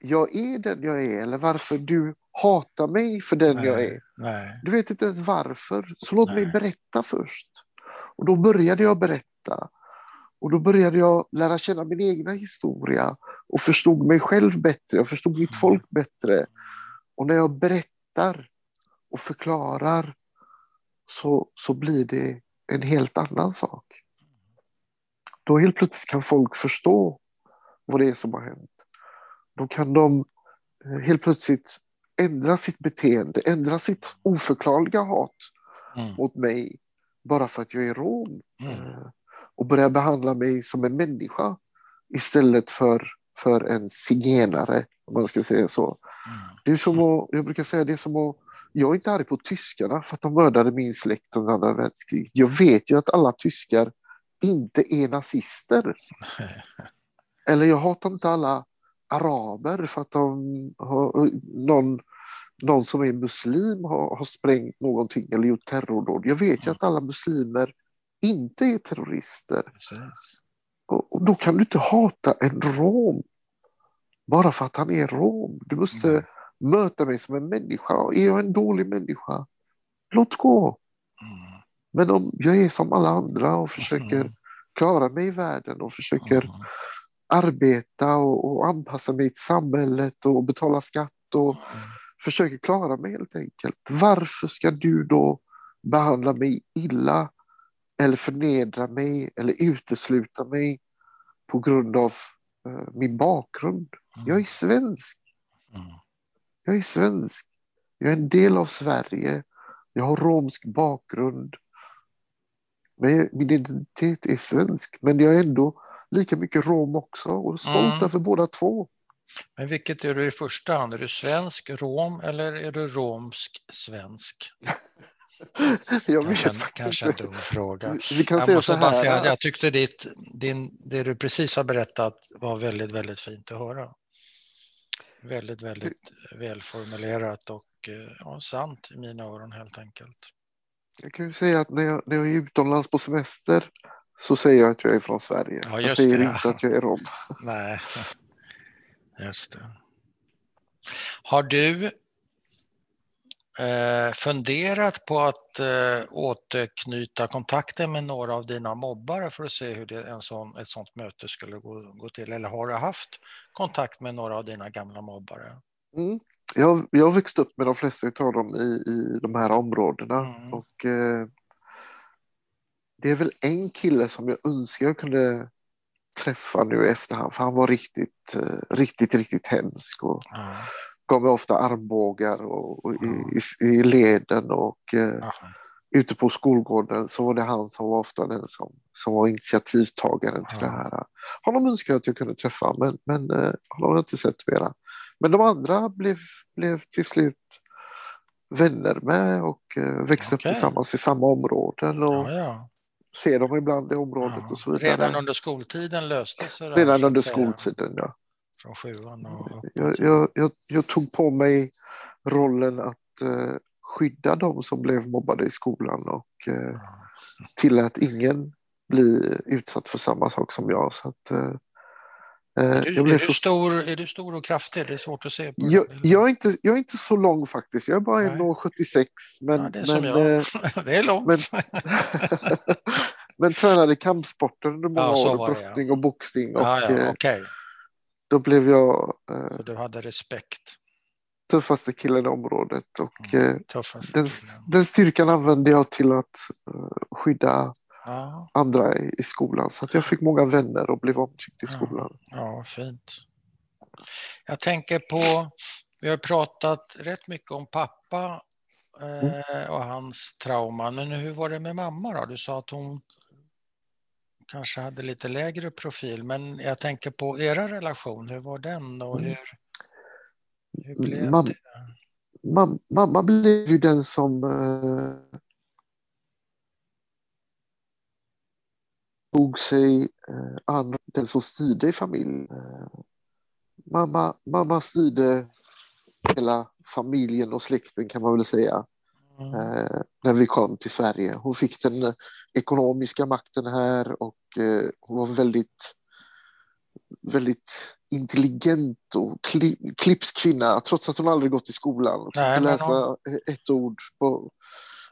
jag är den jag är eller varför du hatar mig för den jag är. nej, nej. Du vet inte ens varför, så låt mig Nej. berätta först. Och då började jag berätta. Och då började jag lära känna min egna historia och förstod mig själv bättre, jag förstod mitt Mm. folk bättre. Och när jag berättar och förklarar så, så blir det en helt annan sak. Då helt plötsligt kan folk förstå vad det är som har hänt. Då kan de eh, helt plötsligt ändra sitt beteende, ändra sitt oförklarliga hat Mm, mot mig bara för att jag är rom. mm, Eh, Och börja behandla mig som en människa istället för, för en zigenare, om man ska säga så. mm. Det är som att, jag brukar säga det är som att, jag är inte arg på tyskarna för att de mördade min släkt under andra världskriget. Jag vet ju att alla tyskar inte är nazister. <laughs> Eller jag hatar inte alla araber för att de har, någon, någon som är muslim har, har sprängt någonting eller gjort terrordåd. Jag vet ju att alla muslimer inte är terrorister. Precis. Och, och då kan du inte hata en rom bara för att han är rom. Du måste. Möta mig som en människa. Är jag en dålig människa? Låt gå. Mm, Men om jag är som alla andra och försöker mm, klara mig i världen och försöker mm, arbeta och, och anpassa mig till samhället och betala skatt och mm. försöker klara mig helt enkelt. Varför ska du då behandla mig illa eller förnedra mig eller utesluta mig på grund av eh, min bakgrund? Jag är svensk. Jag är svensk. Jag är en del av Sverige. Jag har romsk bakgrund. Men min identitet är svensk. Men jag är ändå lika mycket rom också och stolt Mm. över båda två. Men vilket är du i första hand? Är du svensk, rom eller är du romsk, svensk? <laughs> Jag vet Kanske, faktiskt kanske en dum fråga. Vi- kan Jag måste bara säga jag tyckte ditt, din, det du precis har berättat var väldigt, väldigt fint att höra. Väldigt, väldigt välformulerat och eh, ja, sant i mina öron helt enkelt. Jag kan ju säga att när jag, när jag är utomlands på semester så säger jag att jag är från Sverige. Ja, jag säger det. inte att jag är rom. <laughs> Nej, just det. Har du eh, funderat på att eh, återknyta kontakten med några av dina mobbare för att se hur det, en sån, ett sånt möte skulle gå, gå till? Eller har du haft kontakt med några av dina gamla mobbare? Mm. Jag, jag har växt upp med de flesta av dem i, i de här områdena. Mm. Och, eh, det är väl en kille som jag önskar jag kunde träffa nu i efterhand. För han var riktigt, eh, riktigt, riktigt hemsk. Och Ja, gav mig ofta armbågar och, och Mm. i, i, leden. Och eh, ute på skolgården så var det han som var ofta den som, som var initiativtagaren till Ja. det här. Honom önskar jag att jag kunde träffa, men, men eh, honom har jag inte sett mera. Men de andra blev, blev till slut vänner med och eh, växte Okej. upp tillsammans i samma områden och ja, ja. ser dem ibland i området ja. och så vidare. Redan under skoltiden löstes det? Redan under skoltiden, ja. Från sjuan och. Jag, jag, jag, jag tog på mig rollen att eh, skydda de som blev mobbade i skolan och eh, tillät ingen bli utsatt för samma sak som jag. Så att, eh, eh, Är du, är, du så, stor, är du stor och kraftig? Det är svårt att se på jag, jag, är inte, jag är inte så lång faktiskt, jag är bara Nej. 1,76 men, Ja, det är som men, jag. eh, <laughs> det är långt. men- <laughs> <laughs> men tränade kampsporter under många Ja, år, det, ja. brottning och boxning och ja, ja, eh, okej. Då blev jag eh, Så du hade respekt. tuffaste killen i området och Mm. eh, den, den styrkan använde jag till att eh, skydda Ja, andra i, i skolan. Så att jag fick många vänner och blev omtyckt i Ja. skolan. ja, fint. Jag tänker på, vi har pratat rätt mycket om pappa eh, och hans trauma, men hur var det med mamma då? Du sa att hon kanske hade lite lägre profil, men jag tänker på era relation, hur var den och Mm. hur, hur blev Mam- det? Mam, mamma blev ju den som eh, tog sig eh, an den som styrde i familjen. Mamma, mamma styrde hela familjen och släkten kan man väl säga Mm. eh, när vi kom till Sverige. Hon fick den ekonomiska makten här och eh, hon var väldigt väldigt intelligent och kli, klipsk kvinna trots att hon aldrig gått i skolan och kunde läsa hon- ett ord på,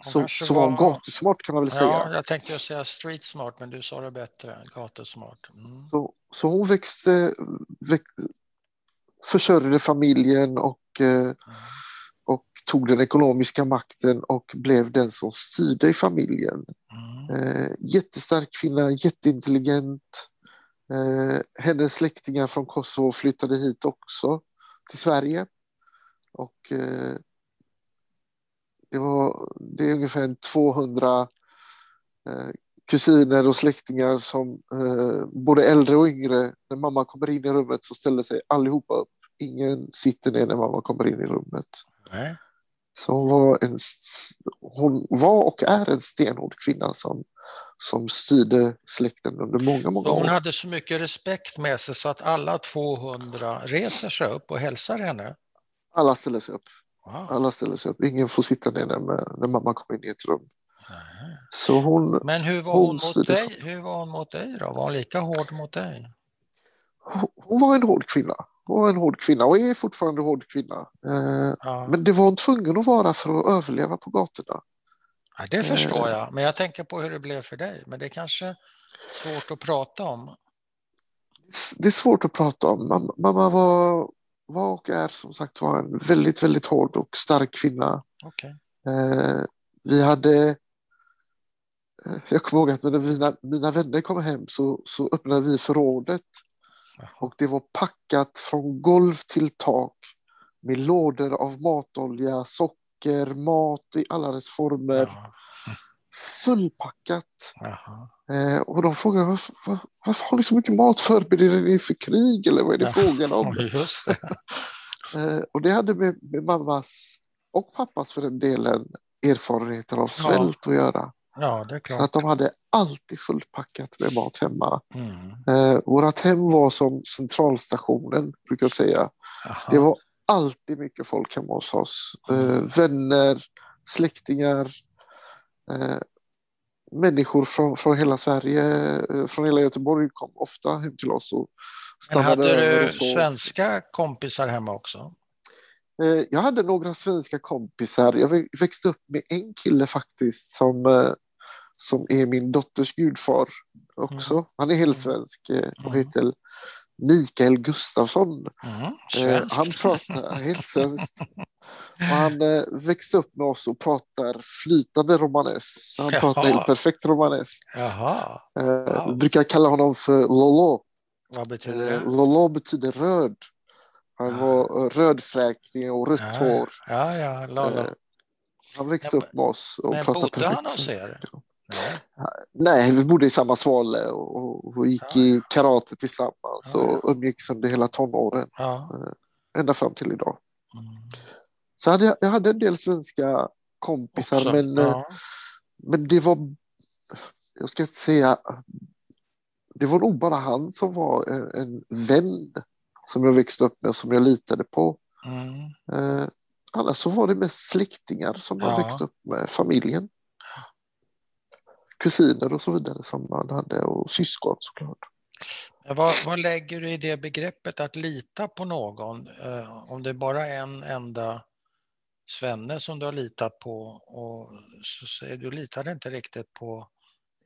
så, så var hon gatusmart kan man väl Ja, säga. jag tänkte ju säga street smart, men du sa det bättre, gatusmart. Mm. Så, så hon växte, väx, försörjde familjen och, eh, och tog den ekonomiska makten och blev den som styrde i familjen. Mm. Eh, jättestark kvinna, jätteintelligent. Eh, hennes släktingar från Kosovo flyttade hit också till Sverige. Och eh, det, var, det är ungefär en 200 eh, kusiner och släktingar som både äldre och yngre, när mamma kommer in i rummet så ställer sig allihopa upp. Ingen sitter ner när mamma kommer in i rummet. Nej. Så hon var, en, hon var och är en stenhård kvinna som, som styrde släkten under många, många Så hon år. hade så mycket respekt med sig så att alla 200 reser sig upp och hälsar henne. Alla ställer sig upp. Wow. Alla ställer sig upp. Ingen får sitta ner när, när mamma kommer in i ett rum. Nej. Så hon, Men hur var Hon hon mot dig? Hur var hon mot dig då? Var hon lika hård mot dig? hon- hon var en hård kvinna. Var en hård kvinna och är fortfarande en hård kvinna. Eh, Ja, men det var hon tvungen att vara för att överleva på gatorna. ja, det förstår eh. jag. Men jag tänker på hur det blev för dig. Men det är kanske svårt att prata om. Det är svårt att prata om. Mam- Mamma var, var och är som sagt var en väldigt, väldigt hård och stark kvinna. Okej. Eh, vi hade... Jag kommer ihåg att när mina, mina vänner kom hem så, så öppnade vi förrådet. Och det var packat från golv till tak med lådor av matolja, socker, mat i alla dess former. Ja, Fullpackat. jaha. Eh, och de frågade varför, var, varför har ni så mycket mat? Förbereder ni för krig eller vad är det Ja. frågan om? <laughs> Det. <laughs> Eh, och det hade med, med mammas och pappas för den delen erfarenheter av svält att göra. Ja, det är Så klart. att de hade alltid fullpackat med mat hemma. Mm. Eh, vårat hem var som centralstationen, brukar jag säga. Jaha. Det var alltid mycket folk hemma hos oss. Eh, Mm. vänner, släktingar, eh, människor från, från hela Sverige, eh, från hela Göteborg kom ofta hem till oss och Men stannade hade över du svenska kompisar hemma också? Eh, jag hade några svenska kompisar. Jag vä- växte upp med en kille faktiskt som, eh, som är min dotters gudfar också. Han är helt svensk eh, och Mm. heter Mikael Gustafsson. Mm. Eh, han pratar helt svenskt. <laughs> Han eh, växte upp med oss och pratar flytande romanes. Han pratar Jaha. helt perfekt romanes. Jaha, Wow. Vi brukar kalla honom för Lolo. vad betyder det? Lolo betyder röd. Han Ah. var rödfräknig och rött Ja, hår. Ja, ja, Han växte Men- upp med oss och men pratade bodde han perfekt hos er? Nej. Nej, vi bodde i samma svale och, och gick Ja, i karate tillsammans Ja, och umgicks under hela tonåren, Ja. ända fram till idag. Mm. Så hade jag, jag hade en del svenska kompisar, Också. men, eh, ja. men det var, jag ska inte säga, det var nog bara han som var en, en vän som jag växte upp med som jag litade på. Mm. Eh, annars så var det mest släktingar som man Ja. växte upp med, familjen. Kusiner och så vidare som man hade och syskon såklart. Vad, vad lägger du i det begreppet att lita på någon? Eh, om det bara är en enda svenne som du har litat på och så säger du litade inte riktigt på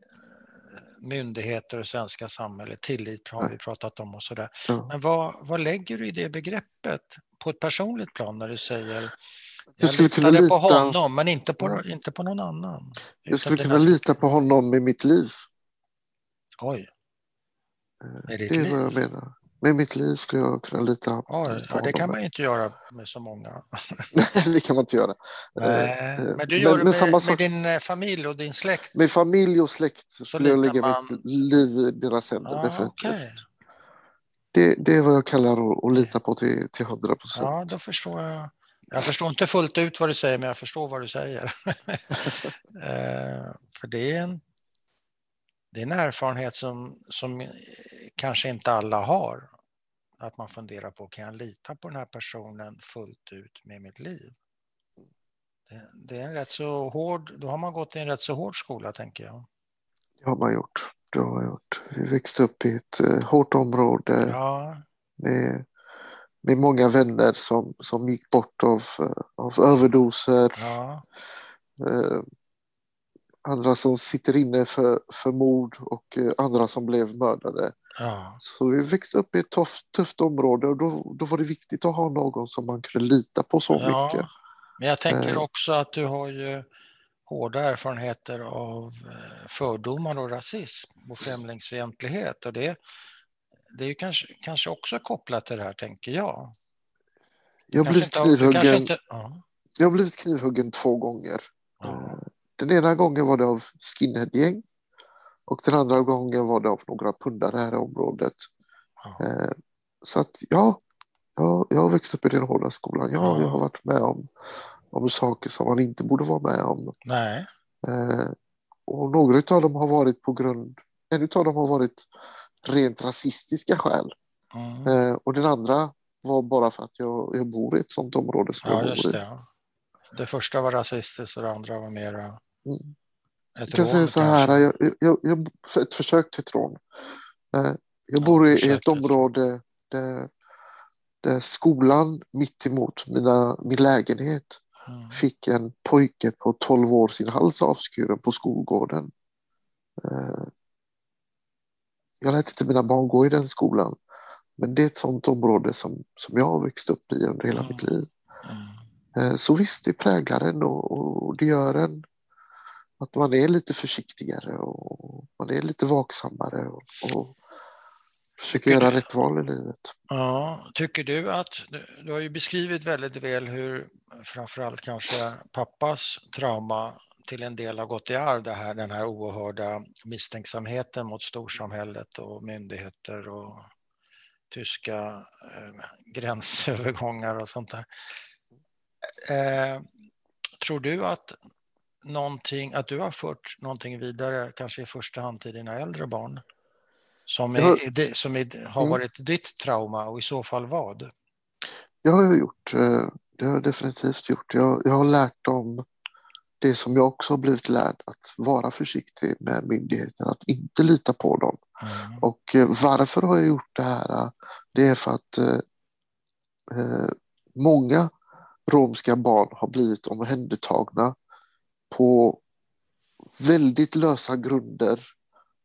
eh, myndigheter och svenska samhället, tillit har vi pratat om och sådär. Ja. Men vad, vad lägger du i det begreppet på ett personligt plan när du säger Jag skulle kunna litade på lita- honom, men inte på, inte på någon annan. Jag skulle kunna där- lita på honom med mitt liv. Oj, Eh, Med ditt det är vad jag liv? menar. Med mitt liv skulle jag kunna lita oj på ja, det kan honom. man ju inte göra med så många. Nej, <laughs> det kan man inte göra. Nej, Eh, men du gör det med, samma med sak- din eh, familj och din släkt? Med familj och släkt så skulle jag lägga man- mitt liv i deras händer, Ja, definitivt. okej. Det, det är vad jag kallar att, att lita på till, till 100 procent. Ja, då förstår jag. Jag förstår inte fullt ut vad du säger, men jag förstår vad du säger. <laughs> Eh, För det är en, det är en erfarenhet som, som kanske inte alla har. Att man funderar på, kan jag lita på den här personen fullt ut med mitt liv? Det, det är en rätt så hård, då har man gått i en rätt så hård skola, tänker jag. Det har man gjort. Det har man gjort. Vi växte upp i ett eh, hårt område Ja, med, med många vänner som, som gick bort av, av överdoser. ja, Eh, andra som sitter inne för, för mord och eh, andra som blev mördade. ja, Så vi växte upp i ett tufft, tufft område och då, då var det viktigt att ha någon som man kunde lita på så mycket. ja. Men jag tänker Eh. också att du har ju hårda erfarenheter av eh, fördomar och rasism och främlingsfientlighet. Och det, det är ju kanske, kanske också kopplat till det här, tänker jag. Jag har blivit knivhuggen, inte- ja, jag har blivit knivhuggen två gånger. ja, Eh, Den ena gången var det av skinheadgäng och den andra gången var det av några pundare här i området. ja. Eh, Så att ja, jag, jag har växt upp i den hårda skolan. Ja, Ja. jag har varit med om, om saker som man inte borde vara med om. Nej, Eh, Och några av dem har varit på grund, en av dem har varit rent rasistiska skäl. mm. Eh, Och den andra var bara för att jag, jag bor i ett sånt område som ja jag just bor i. det. Det första var rasistiskt och det andra var mera Mm. ett Jag kan säga rån så här, kanske. jag, jag, jag, för ett försök till ett rån. Eh, Jag bor i försök ett område där, där skolan mitt emot mina, min lägenhet Mm. fick en pojke på 12 år sin hals avskuren på skolgården. Eh, Jag lät inte mina barn gå i den skolan. Men det är ett sånt område som, som jag har växt upp i under hela Mm. mitt liv. Mm. Eh, Så visst, det präglar en och, och det gör en att man är lite försiktigare och man är lite vaksammare och, och försöker Tycker göra du- rätt val i livet. Ja, tycker du att, du, du har ju beskrivit väldigt väl hur framförallt kanske pappas trauma till en del har gått i arv, det här, den här oerhörda misstänksamheten mot storsamhället och myndigheter och tyska eh, gränsövergångar och sånt där. Eh, tror du att någonting, att du har fört någonting vidare, kanske i första hand till dina äldre barn, som, är, Ja. är det, som är, har Mm. varit ditt trauma och i så fall vad? Det har jag gjort. eh, Det har jag definitivt gjort. Jag, jag har lärt dem det som jag också har blivit lärd, att vara försiktig med myndigheter, att inte lita på dem. Mm. Och eh, varför har jag gjort det här? Det är för att eh, eh, många romska barn har blivit omhändertagna på väldigt lösa grunder,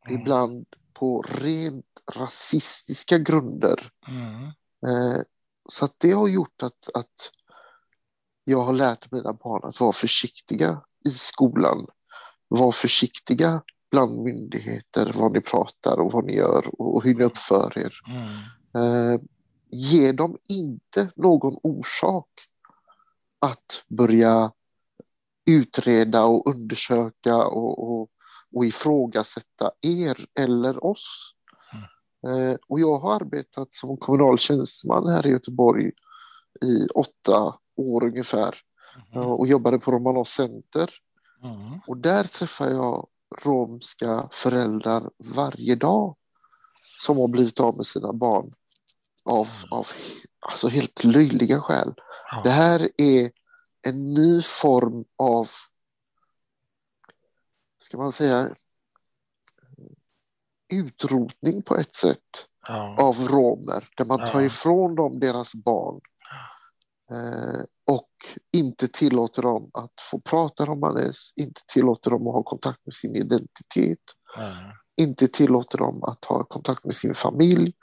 Mm. ibland på rent rasistiska grunder. Mm. Eh, så det har gjort att, att jag har lärt mina barn att vara försiktiga i skolan. Var försiktiga bland myndigheter, vad ni pratar och vad ni gör och hur ni uppför er. Mm. Eh, ge dem inte någon orsak att börja utreda och undersöka och, och, och ifrågasätta er eller oss. Eh, och jag har arbetat som kommunal tjänsteman här i Göteborg i åtta år ungefär Mm. och jobbade på Romanos Center. Mm. Och där träffar jag romska föräldrar varje dag som har blivit av med sina barn av, av alltså helt löjliga skäl. Det här är en ny form av, ska man säga, utrotning på ett sätt Ja. av romer där man tar ifrån dem deras barn och inte tillåter dem att få prata romanes, inte tillåter dem att ha kontakt med sin identitet, Mm. inte tillåter dem att ha kontakt med sin familj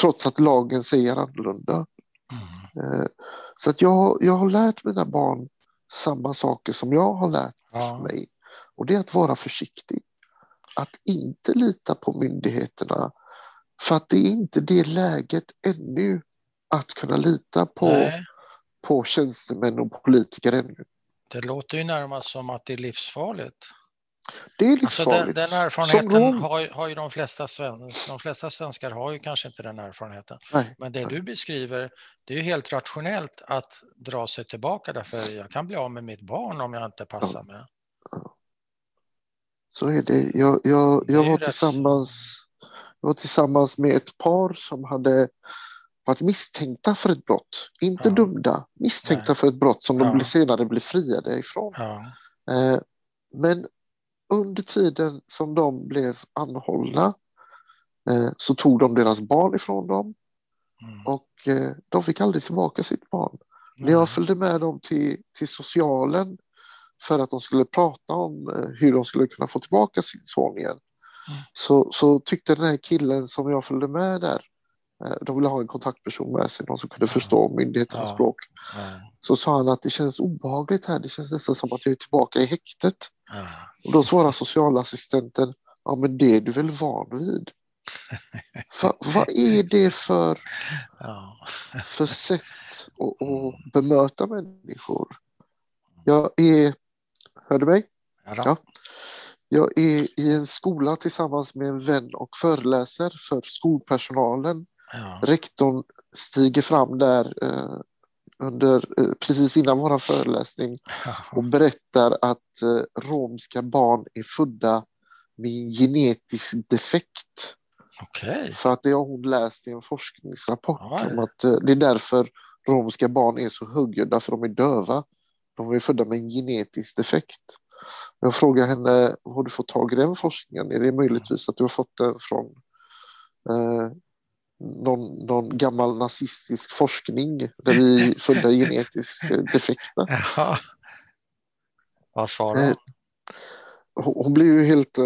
trots att lagen säger annorlunda. Mm. Eh, Så att jag, jag har lärt mina barn samma saker som jag har lärt Ja. mig. Och det är att vara försiktig. Att inte lita på myndigheterna. För att det är inte det läget ännu att kunna lita på, Nej, på tjänstemän och politiker ännu. det låter ju närmast som att det är livsfarligt. Det är Alltså livsfarligt. den, den Som erfarenheten Rom. har, har ju de flesta, sven, de flesta svenskar har ju kanske inte den erfarenheten. Nej. Men det du beskriver, det är ju helt rationellt att dra sig tillbaka därför jag kan bli av med mitt barn om jag inte passar mig. Så är det. Jag, jag, Det jag, ju var rätt tillsammans, jag var tillsammans med ett par som hade varit misstänkta för ett brott. Inte Ja. dömda, misstänkta Nej. för ett brott som Ja. de senare blev friade ifrån. Ja, Eh, men under tiden som de blev anhållna eh, så tog de deras barn ifrån dem mm. och eh, de fick aldrig tillbaka sitt barn. När Mm. jag följde med dem till, till socialen för att de skulle prata om hur de skulle kunna få tillbaka sin son igen. Mm. Så, så tyckte den här killen som jag följde med där, de ville ha en kontaktperson med sig, någon som kunde förstå myndigheternas Ja. språk. ja, Så sa han att det känns obehagligt här, det känns nästan som att jag är tillbaka i häktet. ja. Och då svarar socialassistenten, ja men det är du väl van vid? Va, vad är det för, för sätt att, att bemöta människor? Jag är, hör du mig? Ja. Jag är i en skola tillsammans med en vän och föreläser för skolpersonalen. Ja. Rektorn stiger fram där eh, under, eh, precis innan vår föreläsning och berättar att eh, romska barn är födda med en genetisk defekt. Okej. För att det har hon läst i en forskningsrapport Oj. om att eh, det är därför romska barn är så högljudda, för de är döva. De är födda med en genetisk defekt. Jag frågar henne, har du fått tag i den forskningen? Är det möjligtvis att du har fått den från eh, någon, någon gammal nazistisk forskning där vi <laughs> födda genetiskt eh, defekta? Ja. Vad svarar Eh, hon? Hon blir ju helt eh,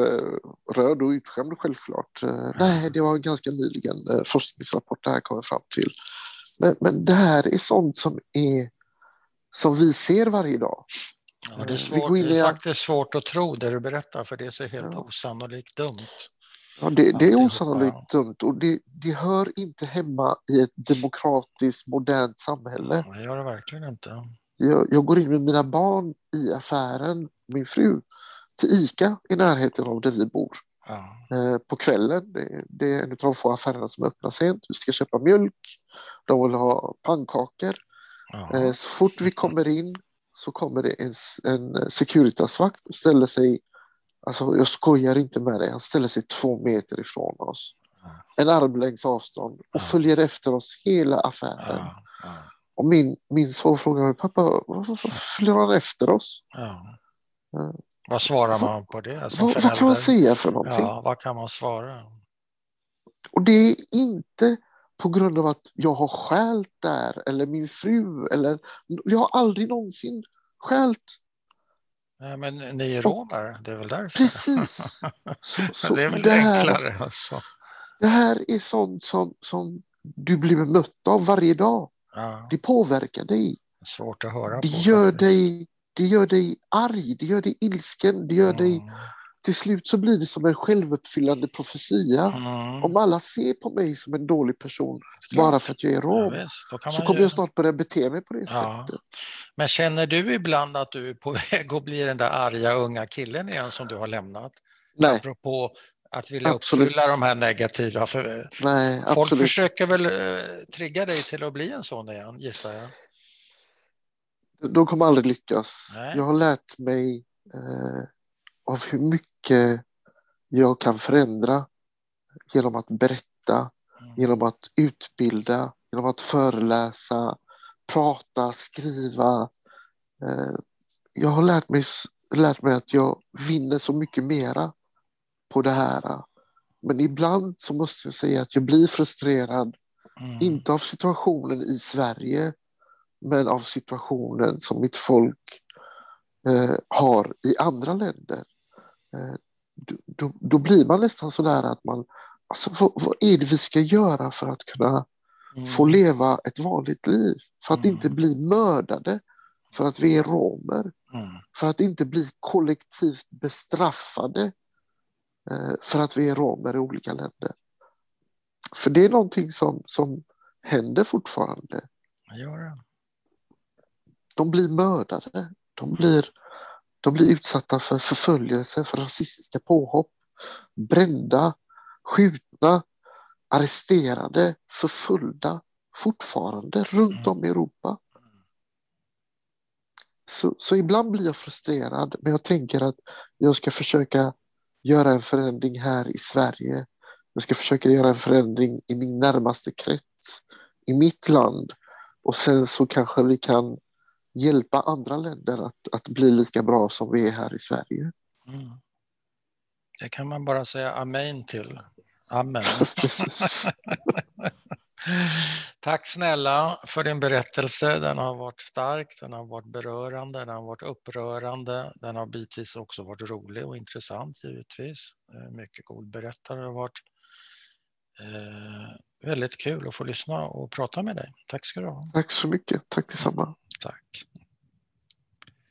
röd och utskämd självklart. Nej, det var en ganska nyligen forskningsrapport det här kommer fram till. Men, men det här är sånt som är som vi ser varje dag. Ja, det är, svårt, det är faktiskt svårt att tro det du berättar för det är så helt Ja. osannolikt dumt. Ja, det, det är osannolikt dumt och det, det hör inte hemma i ett demokratiskt, modernt samhälle. Det gör det verkligen inte. Jag, jag går in med mina barn i affären, min fru, till ICA i närheten av där vi bor. Ja. eh, på kvällen. Det, det är en av de få affärerna som öppnar sent. Vi ska köpa mjölk, de vill ha pannkakor. Ja. Eh, så fort vi kommer in så kommer det en, en Securitasvakt och ställer sig, alltså jag skojar inte med dig, han ställer sig två meter ifrån oss. En armlängds avstånd och följer efter oss hela affären. Och min, min son frågar mig, pappa, varför, följer han efter oss? Vad svarar man på det? som Vad, vad kan man säga för någonting? Ja, vad kan man svara? Och det är inte på grund av att jag har skält där eller min fru eller jag har aldrig någonsin skält. Nej, men ni är romer, det är väl därför? Precis. <laughs> Så, så det är väl det, här, enklare. Alltså. det här är sånt som, som du blir mött av varje dag. Ja, Det påverkar dig. svårt att höra Det på. gör dig, det gör dig arg, det gör dig ilsken, det gör dig... Till slut så blir det som en självuppfyllande profetia. Mm. Om alla ser på mig som en dålig person Klart. bara för att jag är Ja, rom visst, då kan så kommer ju... jag snart börja bete mig på det Ja. sättet. Men känner du ibland att du är på <laughs> väg att bli den där arga unga killen igen som du har lämnat? Nej, Apropå att vilja Absolut. uppfylla de här negativa. För nej, folk absolut. försöker väl eh, trigga dig till att bli en sån igen, gissar jag. De kommer aldrig lyckas. Nej. Jag har lärt mig eh, av hur mycket jag kan förändra genom att berätta, Mm. genom att utbilda, genom att föreläsa, prata, skriva. Eh, jag har lärt mig, lärt mig att jag vinner så mycket mera på det här. Men ibland så måste jag säga att jag blir frustrerad Mm. Inte av situationen i Sverige, men av situationen som mitt folk eh, har i andra länder. Eh, då, då, blir man nästan sådär att man, alltså, vad, vad är det vi ska göra för att kunna mm. få leva ett vanligt liv, för att mm. inte bli mördade för att vi är romer, mm. för att inte bli kollektivt bestraffade eh, för att vi är romer i olika länder. För det är någonting som, som händer fortfarande. Ja. De blir mördade, de blir, de blir utsatta för förföljelse, för rasistiska påhopp, brända, skjutna, arresterade, förföljda fortfarande runt om i Europa. Så, så ibland blir jag frustrerad, men jag tänker att jag ska försöka göra en förändring här i Sverige. Jag ska försöka göra en förändring i min närmaste krets, i mitt land. Och sen så kanske vi kan hjälpa andra länder att, att bli lika bra som vi är här i Sverige. Mm. Det kan man bara säga amen till. Amen. <laughs> <laughs> Tack snälla för din berättelse. Den har varit stark, den har varit berörande, den har varit upprörande. Den har bitvis också varit rolig och intressant givetvis. Mycket god berättare har varit. Eh, väldigt kul att få lyssna och prata med dig. Tack ska du ha. Tack så mycket. Tack detsamma. Tack.